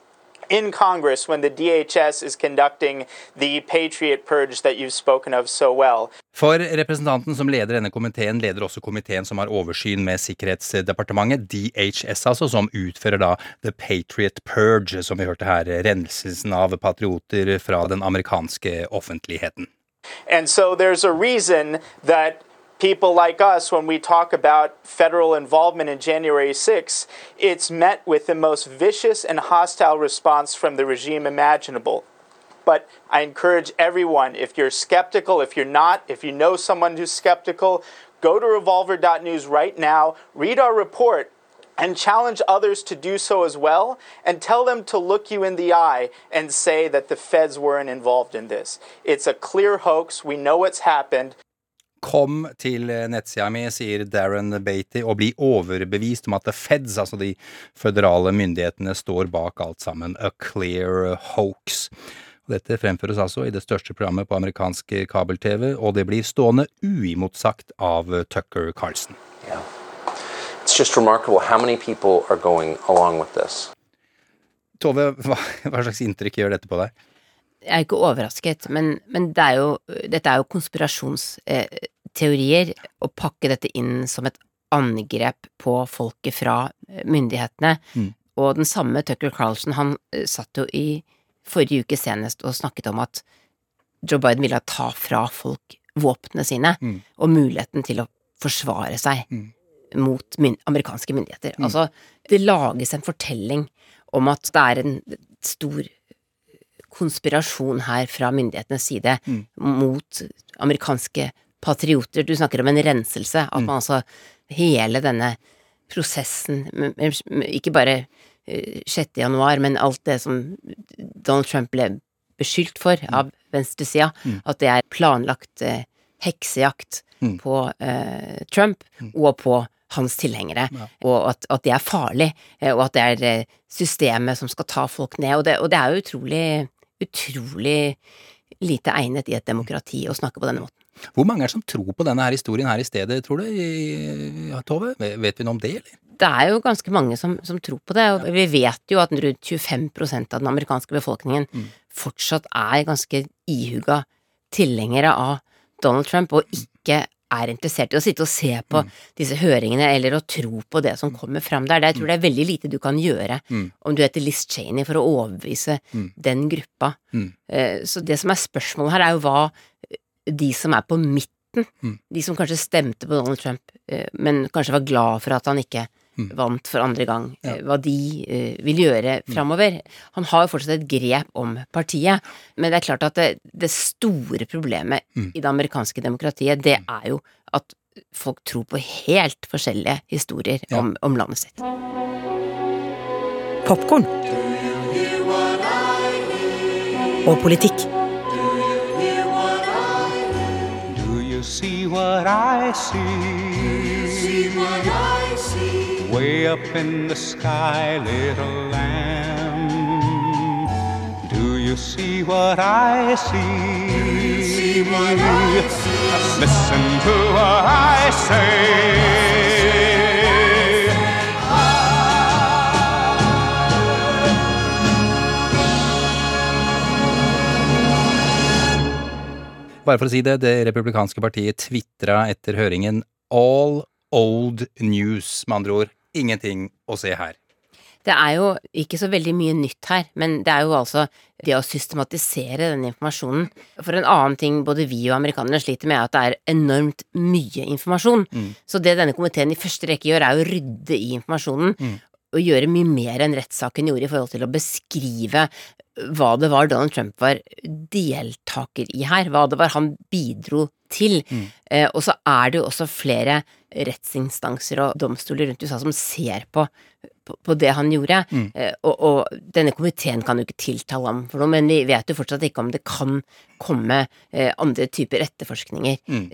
in Congress when the DHS is conducting the Patriot Purge that you've spoken of so well. For representanten som leder denne komiteen, leder også komiteen som har oversyn med Sikkerhetsdepartementet, DHS altså, som utfører da The Patriot Purge, som vi hørte her, renselsen av patrioter fra den amerikanske offentligheten. And so there's a reason that people like us, when we talk about federal involvement in January 6, it's met with the most vicious and hostile response from the regime imaginable. But I encourage everyone, if you're skeptical, if you're not, if you know someone who's skeptical, go to revolver.news right now, read our report, and challenge others to do so as well, and tell them to look you in the eye and say that the feds weren't involved in this. It's a clear hoax. We know what's happened. Kom til nettsida mi, sier Darren Beatty, og bli overbevist om at the feds, altså de føderale myndighetene, står bak alt sammen. A clear hoax. Dette fremføres altså i det største programmet på amerikansk kabel-TV, og det blir stående uimotsagt av Tucker Carlson. It's just remarkable how many people are going along with this. Tove, hva, hva slags inntrykk gjør dette på deg? Jeg er ikke overrasket, men, men det er jo, dette er jo konspirasjonsteorier å pakke dette inn som et angrep på folket fra eh, myndighetene. Mm. Og den samme Tucker Carlson, han eh, satt jo i forrige uke senest og snakket om at Joe Biden ville ta fra folk våpnene sine Mm. og muligheten til å forsvare seg Mm. Mot myn amerikanske myndigheter. Mm. Altså, det lages en fortelling om at det er en stor konspirasjon her fra myndighetenes side Mm. mot amerikanske patrioter. Du snakker om en renselse. At Mm. man altså Hele denne prosessen, ikke bare eh, 6. januar, men alt det som Donald Trump ble beskyldt for av venstresida, Mm. at det er planlagt eh, heksejakt Mm. på eh, Trump og på hans tilhengere, og at, at det er farlig, eh, og at det er eh, systemet som skal ta folk ned, og det, og det er jo utrolig, utrolig lite egnet i et demokrati å snakke på denne måten. Hvor mange er det som tror på denne her historien her i stedet, tror du, i- ja, Tove? Vet vi noe om det, eller? Det er jo ganske mange som, som tror på det, og vi vet jo at rundt 25 av den amerikanske befolkningen fortsatt er ganske ihuga tilhengere av Donald Trump, og ikke er interessert i å sitte og se på disse høringene eller å tro på det som kommer fram der. Jeg tror det er veldig lite du kan gjøre Mm. om du heter Liz Cheney for å overbevise Mm. den gruppa. Mm. Eh, Så det som er spørsmålet her, er jo hva de som er på midten, Mm. de som kanskje stemte på Donald Trump, eh, men kanskje var glad for at han ikke Mm. Vant for andre gang, Ja. eh, hva de uh, vil gjøre framover. Han har jo fortsatt et grep om partiet, men det er klart at det, det store problemet Mm. i det amerikanske demokratiet, det er jo at folk tror på helt forskjellige historier Ja. om, om landet sitt. Popkorn. Og politikk. Do you see what I see? Way up in the sky, little lamb. Do you see what I see? see what I see? Listen to what I say. Bare for å si det, det republikanske partiet tvitra etter høringen all old news, med andre ord. Ingenting å se her. Det er jo ikke så veldig mye nytt her, men det er jo altså det å systematisere den informasjonen. For en annen ting både vi og amerikanere sliter med, er at det er enormt mye informasjon. Mm. Så det denne komiteen i første rekke gjør, er å rydde i informasjonen. Mm. Og gjøre mye mer enn rettssaken gjorde i forhold til å beskrive hva det var Donald Trump var deltaker i her, hva det var han bidro til. Mm. Eh, og så er det jo også flere rettsinstanser og domstoler rundt USA som ser på, på, på det han gjorde. Mm. Eh, og, og denne komiteen kan jo ikke tiltale ham for noe, men vi vet jo fortsatt ikke om det kan komme eh, andre typer etterforskninger. Mm.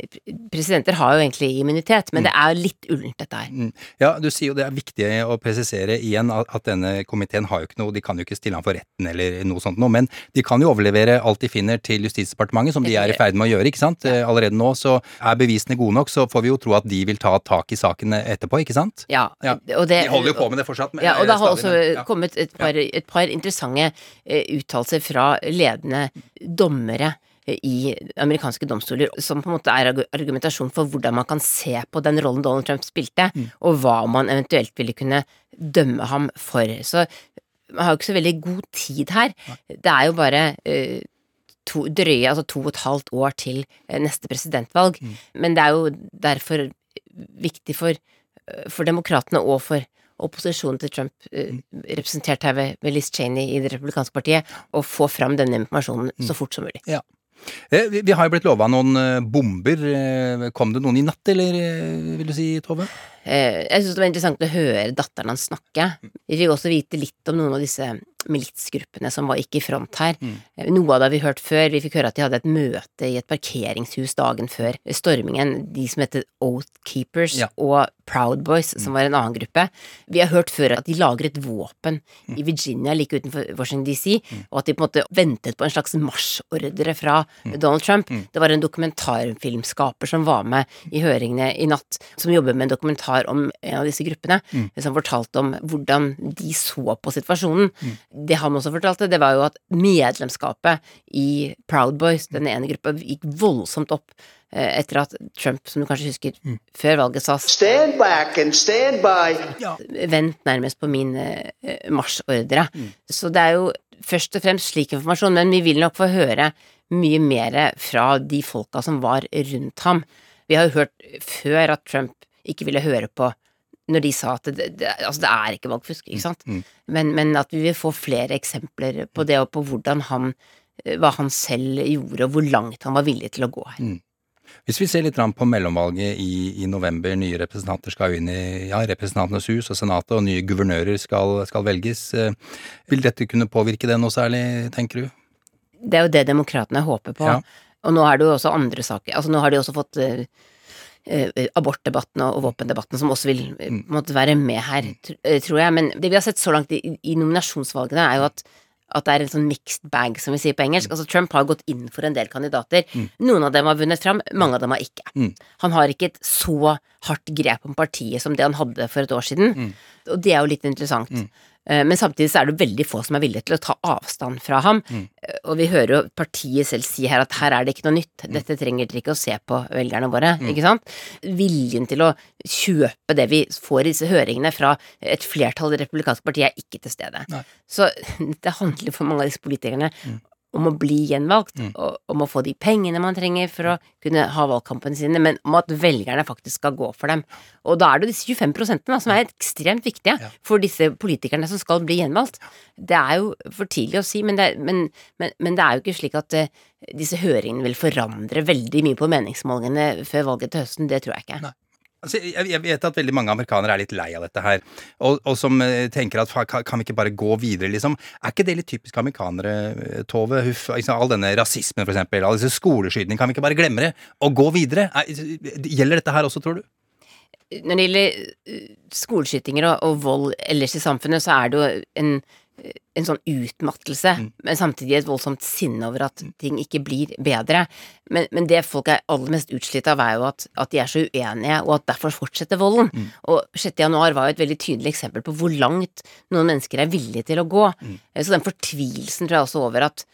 Presidenter har jo egentlig immunitet, men det er litt ullent dette her. Mm. Ja, du sier jo det er viktig å presisere igjen at denne komiteen har jo ikke noe, de kan jo ikke stille ham for retten eller noe sånt noe, men de kan jo overlevere alt de finner til Justisdepartementet, som de er i ferd med å gjøre, ikke sant. Eh, Allerede nå så er bevisene gode nok, så får vi jo tro at de vil ta tak i saken etterpå, ikke sant? Ja, Ja. det, De holder jo på med det fortsatt, men ja, og det har også ja. kommet et par, et par interessante eh, uttalelser fra ledende dommere eh, i amerikanske domstoler, som på en måte er argumentasjon for hvordan man kan se på den rollen Donald Trump spilte, Mm. og hva man eventuelt ville kunne dømme ham for. Så man har jo ikke så veldig god tid her. Det er jo bare eh, to, drøye, altså to og et halvt år til eh, neste presidentvalg, Mm. men det er jo derfor viktig for, for demokratene og for opposisjonen til Trump, eh, representert her ved, Liz Cheney i det republikanske partiet, å få fram denne informasjonen så fort som mulig. Ja. Eh, Vi har jo blitt lova noen eh, bomber. Kom det noen i natt, eller vil du si, Tove? Jeg syns det var interessant å høre datteren hans snakke. Vi fikk også vite litt om noen av disse militsgruppene som var ikke i front her. Mm. Noe av det har vi hørt før. Vi fikk høre at de hadde et møte i et parkeringshus dagen før stormingen. De som heter Oath Keepers Ja. og Proud Boys, som var en annen gruppe. Vi har hørt før at de lagret våpen i Virginia like utenfor Washington DC, og at de på en måte ventet på en slags marsjordre fra Donald Trump. Det var en dokumentarfilmskaper som var med i høringene i natt, som jobber med en dokumentar om en av disse gruppene, Mm. som fortalte om hvordan de så på situasjonen. Det han også fortalte, det var jo at medlemskapet i Proud Boys, den ene gruppa, gikk voldsomt opp eh, etter at Trump, som du kanskje husker, før valget sa Stand back and stand by. Vent nærmest på min eh, marsjordre. Så det er jo først og fremst slik informasjon, men vi vil nok få høre mye mer fra de folka som var rundt ham. Vi har jo hørt før at Trump ikke ville høre på når de sa at det, det, altså det er ikke valgfusk, ikke sant? Men, men at vi vil få flere eksempler på det, og på hvordan han eh, hva han selv gjorde, og hvor langt han var villig til å gå her. Hvis vi ser litt på mellomvalget i, i november, nye representanter skal inn i ja, Representantenes hus og Senatet, og nye guvernører skal, skal velges. Eh, Vil dette kunne påvirke det noe særlig, tenker du? Det er jo det demokratene håper på. Ja. Og nå er det jo også andre saker. Altså nå har de også fått eh, abortdebatten og, våpendebatten, som også vil eh, på være med her, eh, tror jeg. Men det vi har sett så langt i, i nominasjonsvalgene, er jo at at det er en sånn mixed bag, som vi sier på engelsk. Altså Trump har gått inn for en del kandidater. Noen av dem har vunnet fram, mange av dem har ikke. Han har ikke et så hardt grep om partiet som det han hadde for et år siden, og det er jo litt interessant. Eh, Men samtidig så er det veldig få som er villige til å ta avstand fra ham. Mm. Og vi hører jo partiet selv si her at her er det ikke noe nytt, dette trenger dere ikke å se på velgerne våre, Mm. ikke sant? Viljen til å kjøpe det vi får i disse høringene fra et flertall i det republikanske partiet er ikke til stede. Så [laughs] det handler for mange av disse politikerne om å bli gjenvalgt, og om å få de pengene man trenger for å kunne ha valgkampene sine, men om at velgerne faktisk skal gå for dem. Og da er det disse 25 prosentene da, som er ekstremt viktige for disse politikerne som skal bli gjenvalgt. Det er jo for tidlig å si, men det, men, men, men det er jo ikke slik at uh, disse høringene vil forandre veldig mye på meningsmålingene før valget til høsten. Det tror jeg ikke. Altså, jeg, vet at veldig mange amerikanere er litt lei av dette her, og, og som eh, tenker at kan, vi ikke bare gå videre, liksom? Er ikke det litt typisk amerikanere, eh, Tove? Huff, all denne rasismen, for eksempel, all disse skoleskytingene, kan vi ikke bare glemme det og gå videre? Er, gjelder dette her også, tror du? Når det gjelder eh, skoleskytinger og, og vold ellers i samfunnet, så er det jo en, en sånn utmattelse, men samtidig et voldsomt sinne over at ting ikke blir bedre. Men, men det folk er aller mest utslitt av, er jo at, at de er så uenige, og at derfor fortsetter volden. Og 6. januar var jo et veldig tydelig eksempel på hvor langt noen mennesker er villige til å gå. Mm. Så den fortvilelsen tror jeg også over at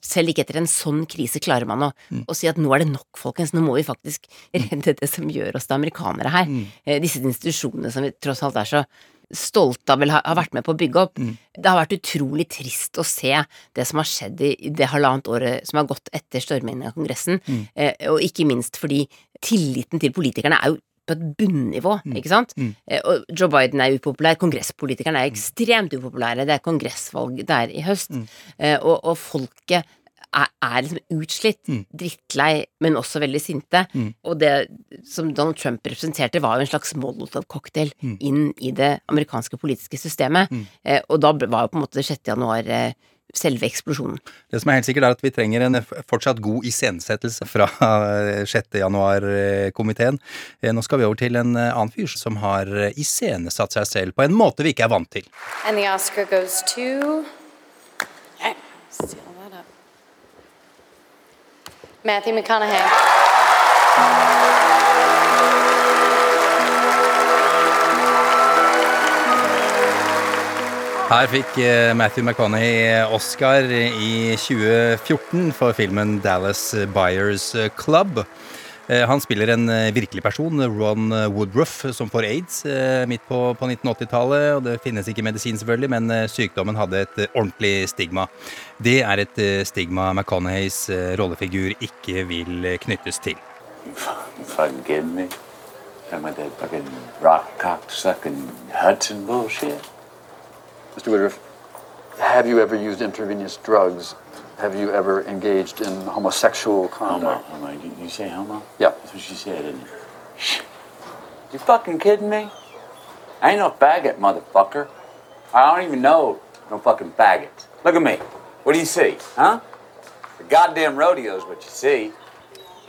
selv ikke etter en sånn krise klarer man å, å si at nå er det nok, folkens, nå må vi faktisk redde det som gjør oss til amerikanere her. Mm. Disse institusjonene som vi tross alt er så stolte av vel har har vært med på å bygge opp. Det har vært utrolig trist å se det som har skjedd i det halvannet året som har gått etter stormingen av Kongressen, eh, og ikke minst fordi tilliten til politikerne er jo på et bunnivå, ikke sant? Eh, Og Joe Biden er upopulær, kongresspolitikerne er ekstremt upopulære, det er kongressvalg der i høst, eh, og, og folket er, er liksom utslitt, drittlei, men også veldig sinte. Og det som Donald Trump representerte, var jo en slags Molotov-cocktail inn i det amerikanske politiske systemet. Eh, og da var jo på en måte 6. januar eh, selve eksplosjonen. Det som er helt sikkert, er at vi trenger en fortsatt god iscenesettelse fra eh, 6. januar-komiteen. Eh, Nå skal vi over til en eh, annen fyr som har eh, iscenesatt seg selv på en måte vi ikke er vant til. And the Oscar goes to. Matthew McConaughey. Her fikk eh, Matthew McConaughey Oscar i 2014 for filmen Dallas Buyers Club. Eh, Han spiller en eh, virkelig person, Ron Woodruff, som får aids eh, midt på, på 1980-tallet. og Det finnes ikke medisin, selvfølgelig, men eh, sykdommen hadde et eh, ordentlig stigma. Det er et eh, stigma McConaugheys eh, rollefigur ikke vil eh, knyttes til. kidding me? Talking about that fucking rock cock sucking Hudson bullshit? Mr. Woodruff, have you ever used intravenous drugs? Have you ever engaged in homosexual conduct? Homo, homo. You, you say homo? Yeah. That's what she said, didn't it? You fucking kidding me? I ain't no faggot, motherfucker. I don't even know no fucking faggots. Look at me. What do you see, huh? The goddamn rodeo's what you see.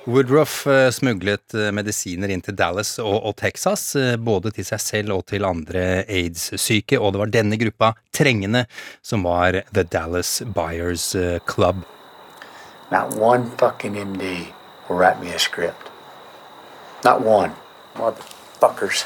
Woodruff eh, smuglet eh, medisiner inn til Dallas og, og Texas, eh, både til seg selv og til andre aids-syke, og det var denne gruppa trengende som var The Dallas Buyers Club. Not one fucking MD will write me a script. Not one. Motherfuckers.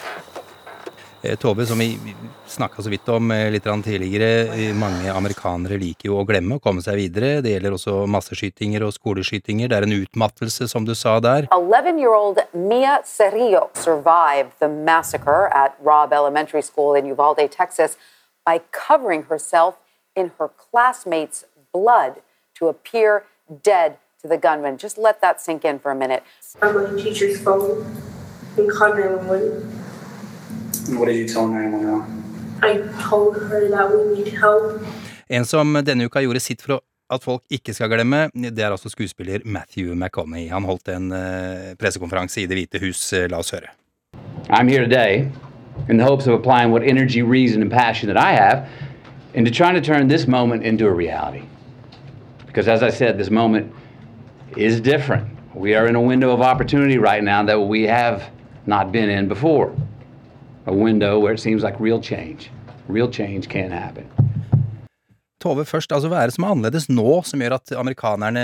Eh, Tove, som vi snakka så vidt om eh, litt tidligere, eh, mange amerikanere liker jo å glemme å komme seg videre. Det gjelder også masseskytinger og skoleskytinger. Det er en utmattelse, som du sa der. 11 year old Mia Cerrillo survived the massacre at Robb Elementary School in Uvalde, Texas, by covering herself in her classmates' blood to appear dead to the gunman. Just let that sink in for a minute. I'm on the teacher's phone and called 911. What did you tell 911? I told her that we need help. En som denne uka gjorde sitt for å at folk ikke skal glemme, det er altså skuespiller Matthew McConney. Han holdt en eh, pressekonferanse i Det hvite hus. Eh, La oss høre. I'm here today in the hopes of applying what energy, reason, and passion that I have into trying to turn this moment into a reality. Because as I said, this moment is different. We are in a window of opportunity right now that we have not been in before. A window where it seems like real change. Real change can happen. Tove først, altså hva er det som er annerledes nå, som gjør at amerikanerne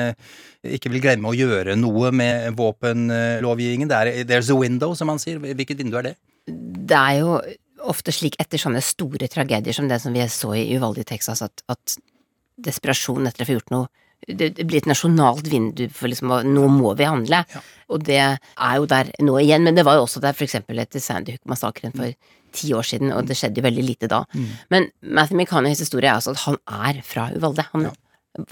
ikke vil glemme å gjøre noe med våpenlovgivningen? Det er there's a window, som man sier. Hvilket vindu er det? Det er jo ofte slik etter sånne store tragedier som det som vi så i Uvalde i Texas, at, at desperasjon etter å få gjort noe det, blir et nasjonalt vindu for liksom Nå må vi handle. Og det er jo der nå igjen. Men det var jo også der eksempel etter Sandy Hook-massakren for ti år siden, og det skjedde jo veldig lite da. Mm. Men Matthew McConaughey's historie er altså at han er fra Uvalde. Han, ja.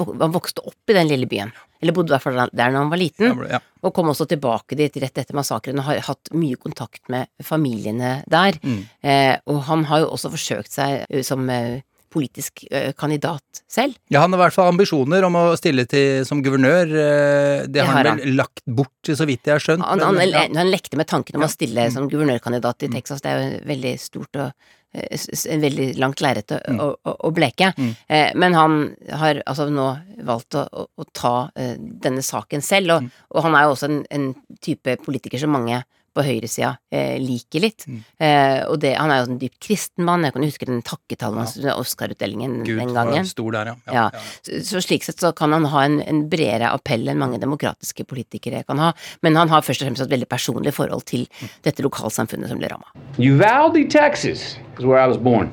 han vokste opp i den lille byen. Eller bodde i hvert fall der da han var liten. Ja. Og kom også tilbake dit rett etter massakren og har hatt mye kontakt med familiene der. Mm. Eh, og han har jo også forsøkt seg eh, som eh, politisk eh, kandidat selv. Ja, han har i hvert fall ambisjoner om å stille til som guvernør. eh, Det Det har han vel lagt bort, så vidt jeg har skjønt. Han, han, ja. han lekte med tanken om å stille Mm. som guvernørkandidat i Texas. Det er jo veldig stort og eh, en veldig langt lerret Mm. å, å, bleke. Mm. Eh, men han har altså nå valgt å, å, å ta eh, denne saken selv, Mm. og, og han er jo også en, en type politiker som mange på høyresida eh, liker litt. Mm. Eh, og det, han er jo en dypt kristen mann. Jeg kan huske den takketalen hans Oscar-utdelingen den gangen. stor der, ja. Ja, Så, så slik sett så kan han ha en, en bredere appell enn mange demokratiske politikere kan ha, men han har først og fremst et veldig personlig forhold til dette lokalsamfunnet som ble ramma. Uvalde, Texas is where I was born.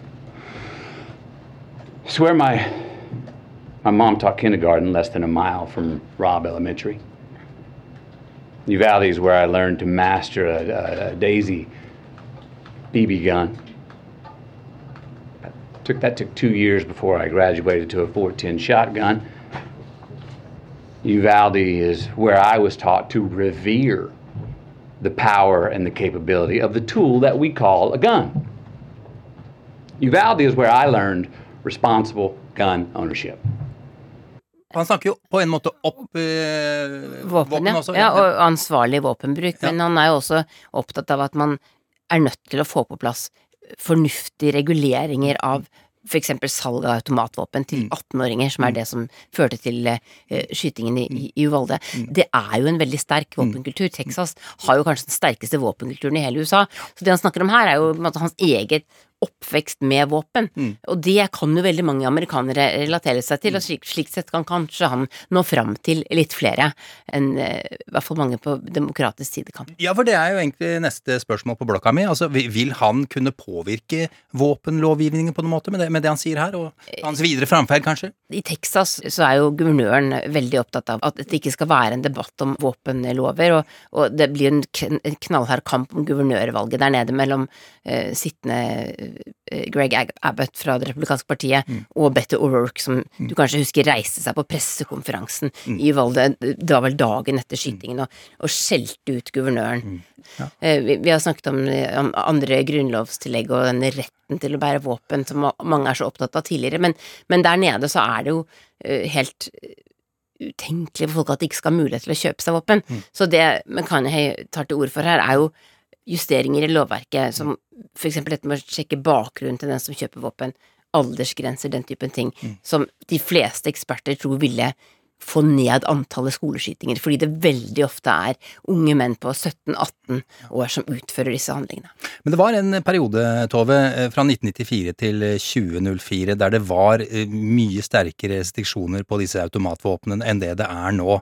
It's where my my mom taught kindergarten less than a mile from Robb Elementary. Uvalde is where I learned to master a, a, a Daisy BB gun. Took that took two years before I graduated to a 410 shotgun. Uvalde is where I was taught to revere the power and the capability of the tool that we call a gun. Uvalde is where I learned responsible gun ownership. Han snakker jo på en måte opp eh, Våpen, våpen ja. også. ja. Og ansvarlig våpenbruk. Men han er jo også opptatt av at man er nødt til å få på plass fornuftige reguleringer av f.eks. salg av automatvåpen til 18-åringer, som er det som førte til eh, skytingen i, i- Uvalde. Det er jo en veldig sterk våpenkultur. Texas har jo kanskje den sterkeste våpenkulturen i hele USA. Så det han snakker om her, er jo hans eget oppvekst med våpen. Og det kan jo veldig mange amerikanere relatere seg til, og slik, slik sett kan kanskje han nå fram til litt flere enn eh, i hvert fall mange på demokratisk side kan. Ja, for det er jo egentlig neste spørsmål på blokka mi. Altså, vil han kunne påvirke våpenlovgivningen på noen måte med det, med det han sier her, og hans videre framferd, kanskje? I Texas så er jo guvernøren veldig opptatt av at det ikke skal være en debatt om våpenlover, og, og det blir en, kn knallhard kamp om guvernørvalget der nede mellom uh, sittende Greg Abbott fra Det republikanske partiet og Better O'Rourke, som du kanskje husker reiste seg på pressekonferansen i Valde, det var vel dagen etter skytingen, og, og skjelte ut guvernøren. Ja. Vi, vi har snakket om, eh, om andre grunnlovstillegg og denne retten til å bære våpen som mange er så opptatt av tidligere, men, men der nede så er det jo eh, helt eh, utenkelig for folk at de ikke skal ha mulighet til å kjøpe seg våpen. Så det McConaughey tar til orde for her, er jo justeringer i lovverket, som for eksempel dette med å sjekke bakgrunnen til den som kjøper våpen, aldersgrenser, den typen ting, som de fleste eksperter tror ville få ned antallet skoleskytinger, fordi det veldig ofte er unge menn på 17-18 år som utfører disse handlingene. Men det var en periode, Tove, eh, fra 1994 til 2004 der det var eh, mye sterkere restriksjoner på disse automatvåpnene enn det det er nå.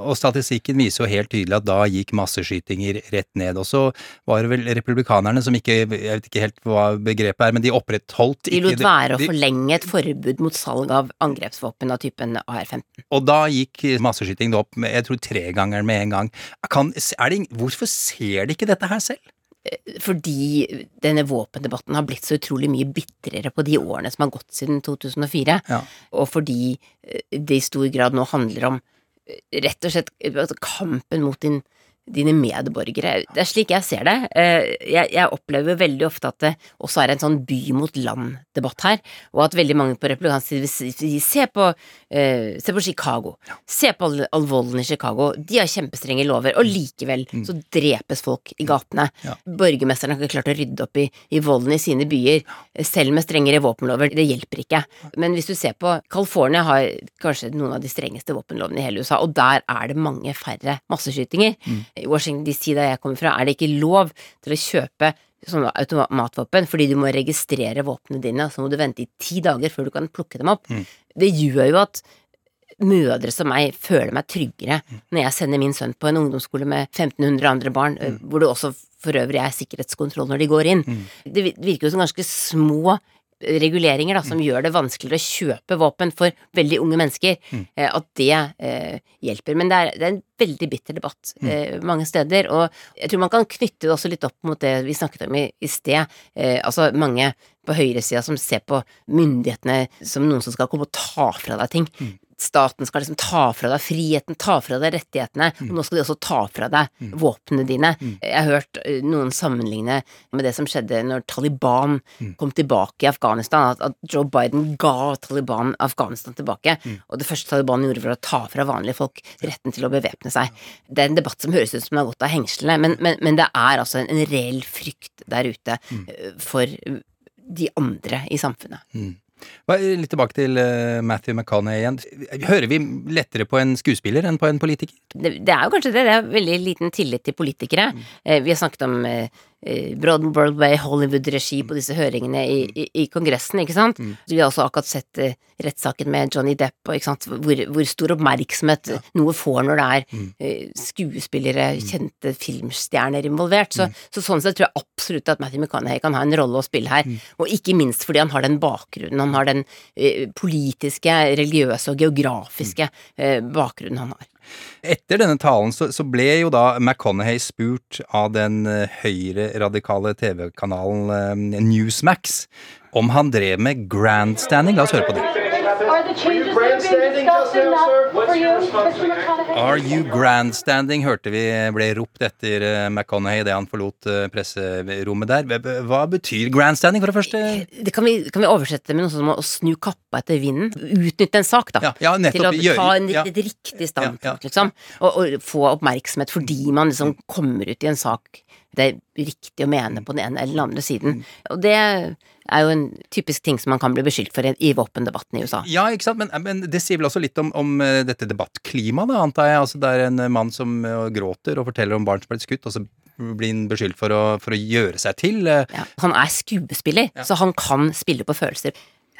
Og statistikken viser jo helt tydelig at da gikk masseskytinger rett ned. Og så var det vel republikanerne som ikke, jeg vet ikke helt hva begrepet er, men de opprettholdt De lot være å forlenge et forbud mot salg av angrepsvåpen av typen AR-15. Og da gikk masseskytingen opp med, jeg tror tregangeren med en gang. Kan, er det, hvorfor ser de ikke dette her selv? Fordi denne våpendebatten har blitt så utrolig mye bitrere på de årene som har gått siden 2004. Ja. Og fordi eh, det i stor grad nå handler om eh, rett og slett eh, altså kampen mot din, dine medborgere. Det er slik jeg ser det. Eh, Jeg, jeg opplever veldig ofte at det også er en sånn by mot land-debatt her, og at veldig mange på republikansk side vil se på, eh, se på Chicago. Se på all, all volden i Chicago. De har kjempestrenge lover, og likevel så drepes folk i gatene. Borgermesteren har ikke klart å rydde opp i, i volden i sine byer, selv med strengere våpenlover. Det hjelper ikke. Men hvis du ser på California har kanskje noen av de strengeste våpenlovene i hele USA, og der er det mange færre masseskytinger. I Washington DC, der jeg kommer fra, er det ikke lov til å kjøpe sånne automatvåpen fordi du må registrere våpnene dine, så må du vente i ti dager før du kan plukke dem opp. Det gjør jo at mødre som meg føler meg tryggere når jeg sender min sønn på en ungdomsskole med 1500 andre barn, mm. hvor det også for øvrig er sikkerhetskontroll når de går inn. Det virker jo som ganske små reguleringer da, som gjør det vanskeligere å kjøpe våpen for veldig unge mennesker. mm. At det eh, hjelper. Men det er, det er en veldig bitter debatt eh, mange steder. Og jeg tror man kan knytte det også litt opp mot det vi snakket om i, i sted. Eh, altså mange på høyresida som ser på myndighetene som noen som skal komme og ta fra deg ting. Staten skal liksom ta fra deg friheten, ta fra deg rettighetene, og nå skal de også ta fra deg våpnene dine. Jeg har hørt eh, noen sammenligne med det som skjedde når Taliban kom tilbake i Afghanistan, at, at Joe Biden ga Taliban Afghanistan tilbake, og det første Taliban gjorde var å ta fra vanlige folk retten til å bevæpne seg. Det er en debatt som høres ut som den har gått av hengslene, men, men, men det er altså en, en reell frykt der ute eh, for de andre i samfunnet. Litt tilbake til eh, Matthew McConaughey igjen. Hører vi lettere på en skuespiller enn på en politiker? det, det er jo kanskje det. Det er veldig liten tillit til politikere. Mm. vi har snakket om eh, eh, Broad Broadway, Hollywood-regi på disse høringene i, i, i Kongressen, ikke sant. Vi har også akkurat sett eh, rettssaken med Johnny Depp, og ikke sant, hvor, hvor stor oppmerksomhet noe får når det er mm. skuespillere, kjente filmstjerner involvert. Så, så sånn sett tror jeg absolutt at Matthew McConaughey kan ha en rolle å spille her, og ikke minst fordi han har den bakgrunnen, han har den eh, politiske, religiøse og geografiske eh, bakgrunnen han har. Etter denne talen så, så ble jo da McConaughey spurt av den høyreradikale høyre-radikale TV-kanalen eh, Newsmax om han drev med grandstanding. La oss høre på det. Are the changes that are being discussed enough for you, Mr. McConaughey? Are you grandstanding, hørte vi ble ropt etter eh, McConaughey idet han forlot eh, presserommet der. Hva- betyr grandstanding, for det første? det kan, vi, kan vi oversette med noe som å snu kappa etter vinden? Utnytte en sak, da. ja, nettopp, til å gjøre- ta en, ja. et riktig standpunkt, liksom. Og, og få oppmerksomhet fordi man liksom kommer ut i en sak det er riktig å mene på den ene eller den andre siden. Og det er jo en typisk ting som man kan bli beskyldt for i, våpendebatten i USA. Ja, ikke sant, men, men det sier vel også litt om, om eh, dette debattklimaet, antar jeg. Altså, det er en eh, mann som eh, gråter og forteller om barn som har blitt skutt, og så blir han beskyldt for å, for å gjøre seg til. eh, Ja, han er skuespiller, så han kan spille på følelser.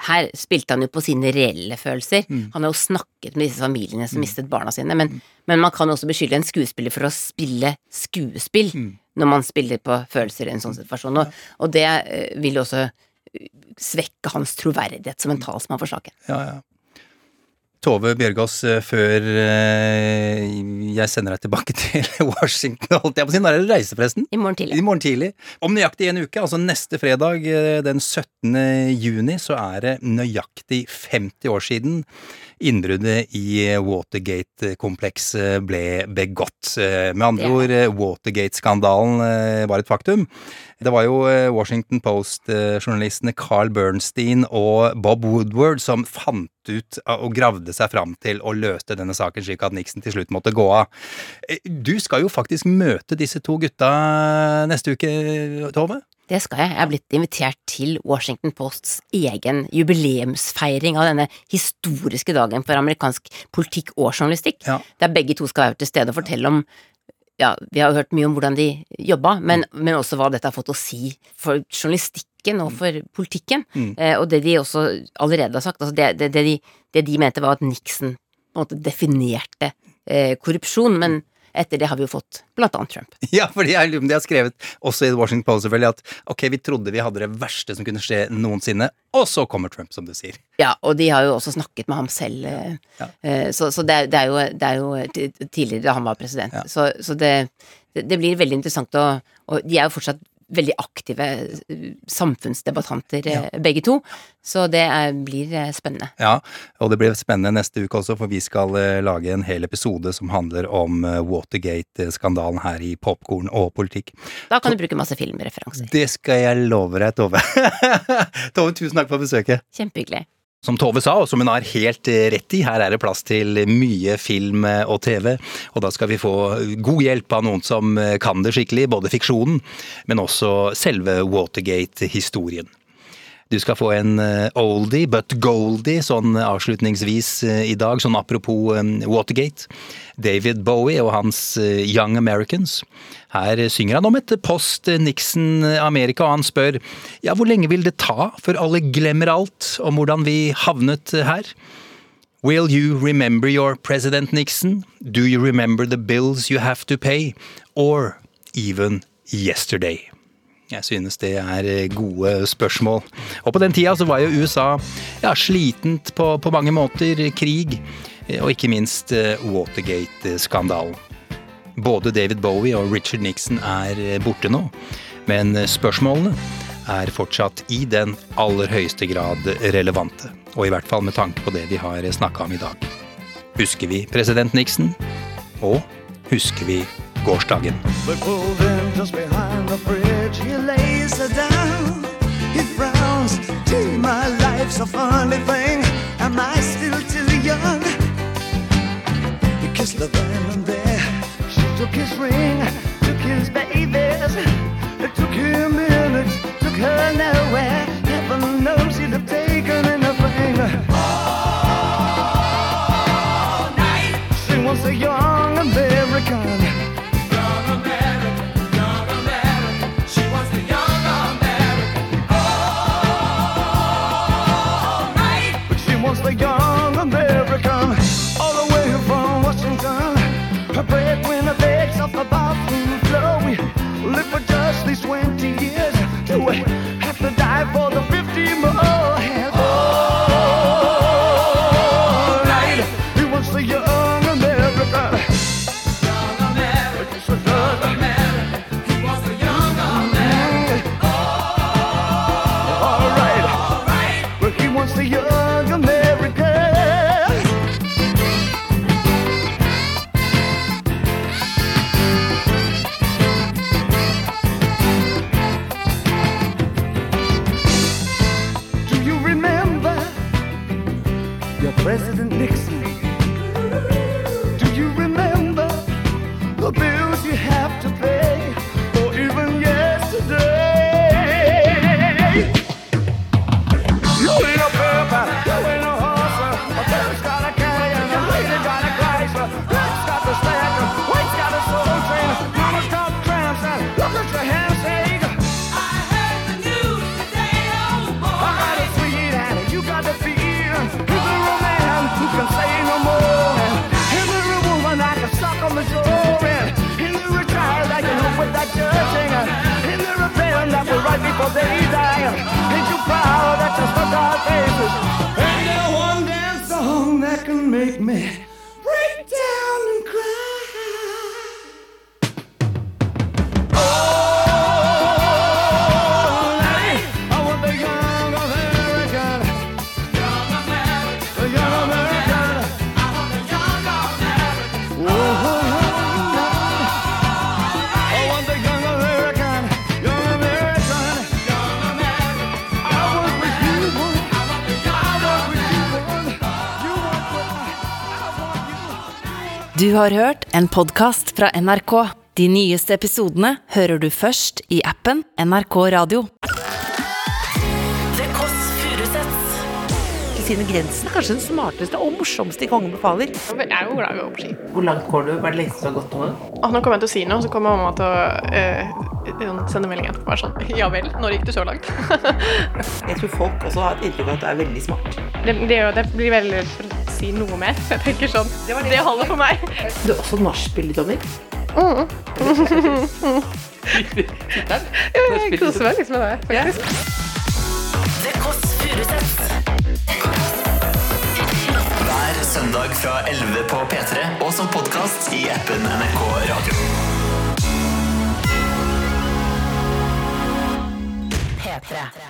Her spilte han jo på sine reelle følelser. Han har jo snakket med disse familiene som mistet barna sine, men, men man kan også beskylde en skuespiller for å spille skuespill når man spiller på følelser i en sånn situasjon, og, og det eh, vil jo også eh, svekke hans troverdighet som en talsmann for saken. Ja, ja. Tove Bjørgaas, eh, før jeg sender deg tilbake [laughs] til Washington, holdt jeg på å si, når er det reise, forresten? I morgen tidlig. I morgen tidlig. Om nøyaktig en uke, altså neste fredag den 17. juni, så er det nøyaktig 50 år siden innbruddet i Watergate-komplekset ble begått. Eh, Med andre ord, eh, Watergate-skandalen eh, var et faktum. Det var jo Washington Post-journalistene Carl Bernstein og Bob Woodward som fant ut og gravde seg fram til og løste denne saken slik at Nixon til slutt måtte gå av. Du skal jo faktisk møte disse to gutta neste uke, Tove? Det skal jeg. Jeg er blitt invitert til Washington Posts egen jubileumsfeiring av denne historiske dagen for amerikansk politikk og journalistikk, der begge to skal være til stede og fortelle om ja, vi har hørt mye om hvordan de jobba, men, men også hva dette har fått å si for journalistikken og for politikken. Mm. Eh, og det de også allerede har sagt, altså det, det, det, de, det de mente var at Nixon på en måte definerte eh, korrupsjon, men etter det har vi jo fått blant annet Trump. [laughs] Ja, for de har, skrevet også i Washington Post selvfølgelig at ok, vi trodde vi hadde det verste som kunne skje noensinne, og så kommer Trump, som du sier. Ja, og de har jo også snakket med ham selv, eh, eh, så, så det, er, det, er jo, det er jo tidligere da han var president. Så, så det, det det blir veldig interessant å Og de er jo fortsatt veldig aktive eh, samfunnsdebattanter, ja. begge to, så det er, blir eh, spennende. Ja, og det blir spennende neste uke også, for vi skal eh, lage en hel episode som handler om eh, Watergate-skandalen her i Popkorn og politikk. Da kan du bruke masse filmreferanser. Det skal jeg love deg, Tove. [laughs] Tove, tusen takk for besøket. Kjempehyggelig. Som Tove sa, og som hun har helt eh, rett i, her er det plass til mye film eh, og TV. Og da skal vi få god hjelp av noen som eh, kan det skikkelig, både fiksjonen, men også selve Watergate-historien. Du skal få en oldie but goldie sånn avslutningsvis i dag, sånn apropos Watergate. David Bowie og hans Young Americans. Her synger han om et post-Nixon-Amerika, og han spør ja, hvor lenge vil det ta før alle glemmer alt om hvordan vi havnet her? Will you remember your President Nixon? Do you remember the bills you have to pay? Or even yesterday? Jeg synes det er eh, gode spørsmål. Og på den tida så var jo USA ja, slitent på, på mange måter. Krig, eh, og ikke minst eh, Watergate-skandalen. Både David Bowie og Richard Nixon er eh, borte nå, men eh, spørsmålene er fortsatt i den aller høyeste grad relevante. Og i hvert fall med tanke på det vi har snakka om i dag. Husker vi president Nixon? Og husker vi gårsdagen? Behind the van and took ring, took his babies. Took him minutes, took her nowhere. Heaven knows he'd have taken. All night. She was a young American. Will write before Du har hørt en podkast fra NRK. De nyeste episodene hører du først i appen NRK Radio. Det Kåss Furuseths. Kristine Grensen er kanskje den smarteste og morsomste i Kongen befaler. Jeg er jo glad i å gå på ski. Hvor langt går du? Hva er det lengste du har gått nå? Ah, nå kommer jeg til å si noe, så kommer mamma til å eh, sende melding etterpå. Sånn Ja vel, når gikk du så langt? [laughs] Jeg tror folk også har et inntrykk av at du er veldig smart. det, det, det blir veldig si noe mer. Så jeg tenker sånn Det, holder for meg. [laughs] Du er også nachspiel-dommer. Mm. [laughs] jeg koser meg liksom med det, faktisk. Det Kåss. Hver søndag fra 11 på P3 og som podkast i appen NRK Radio. P3.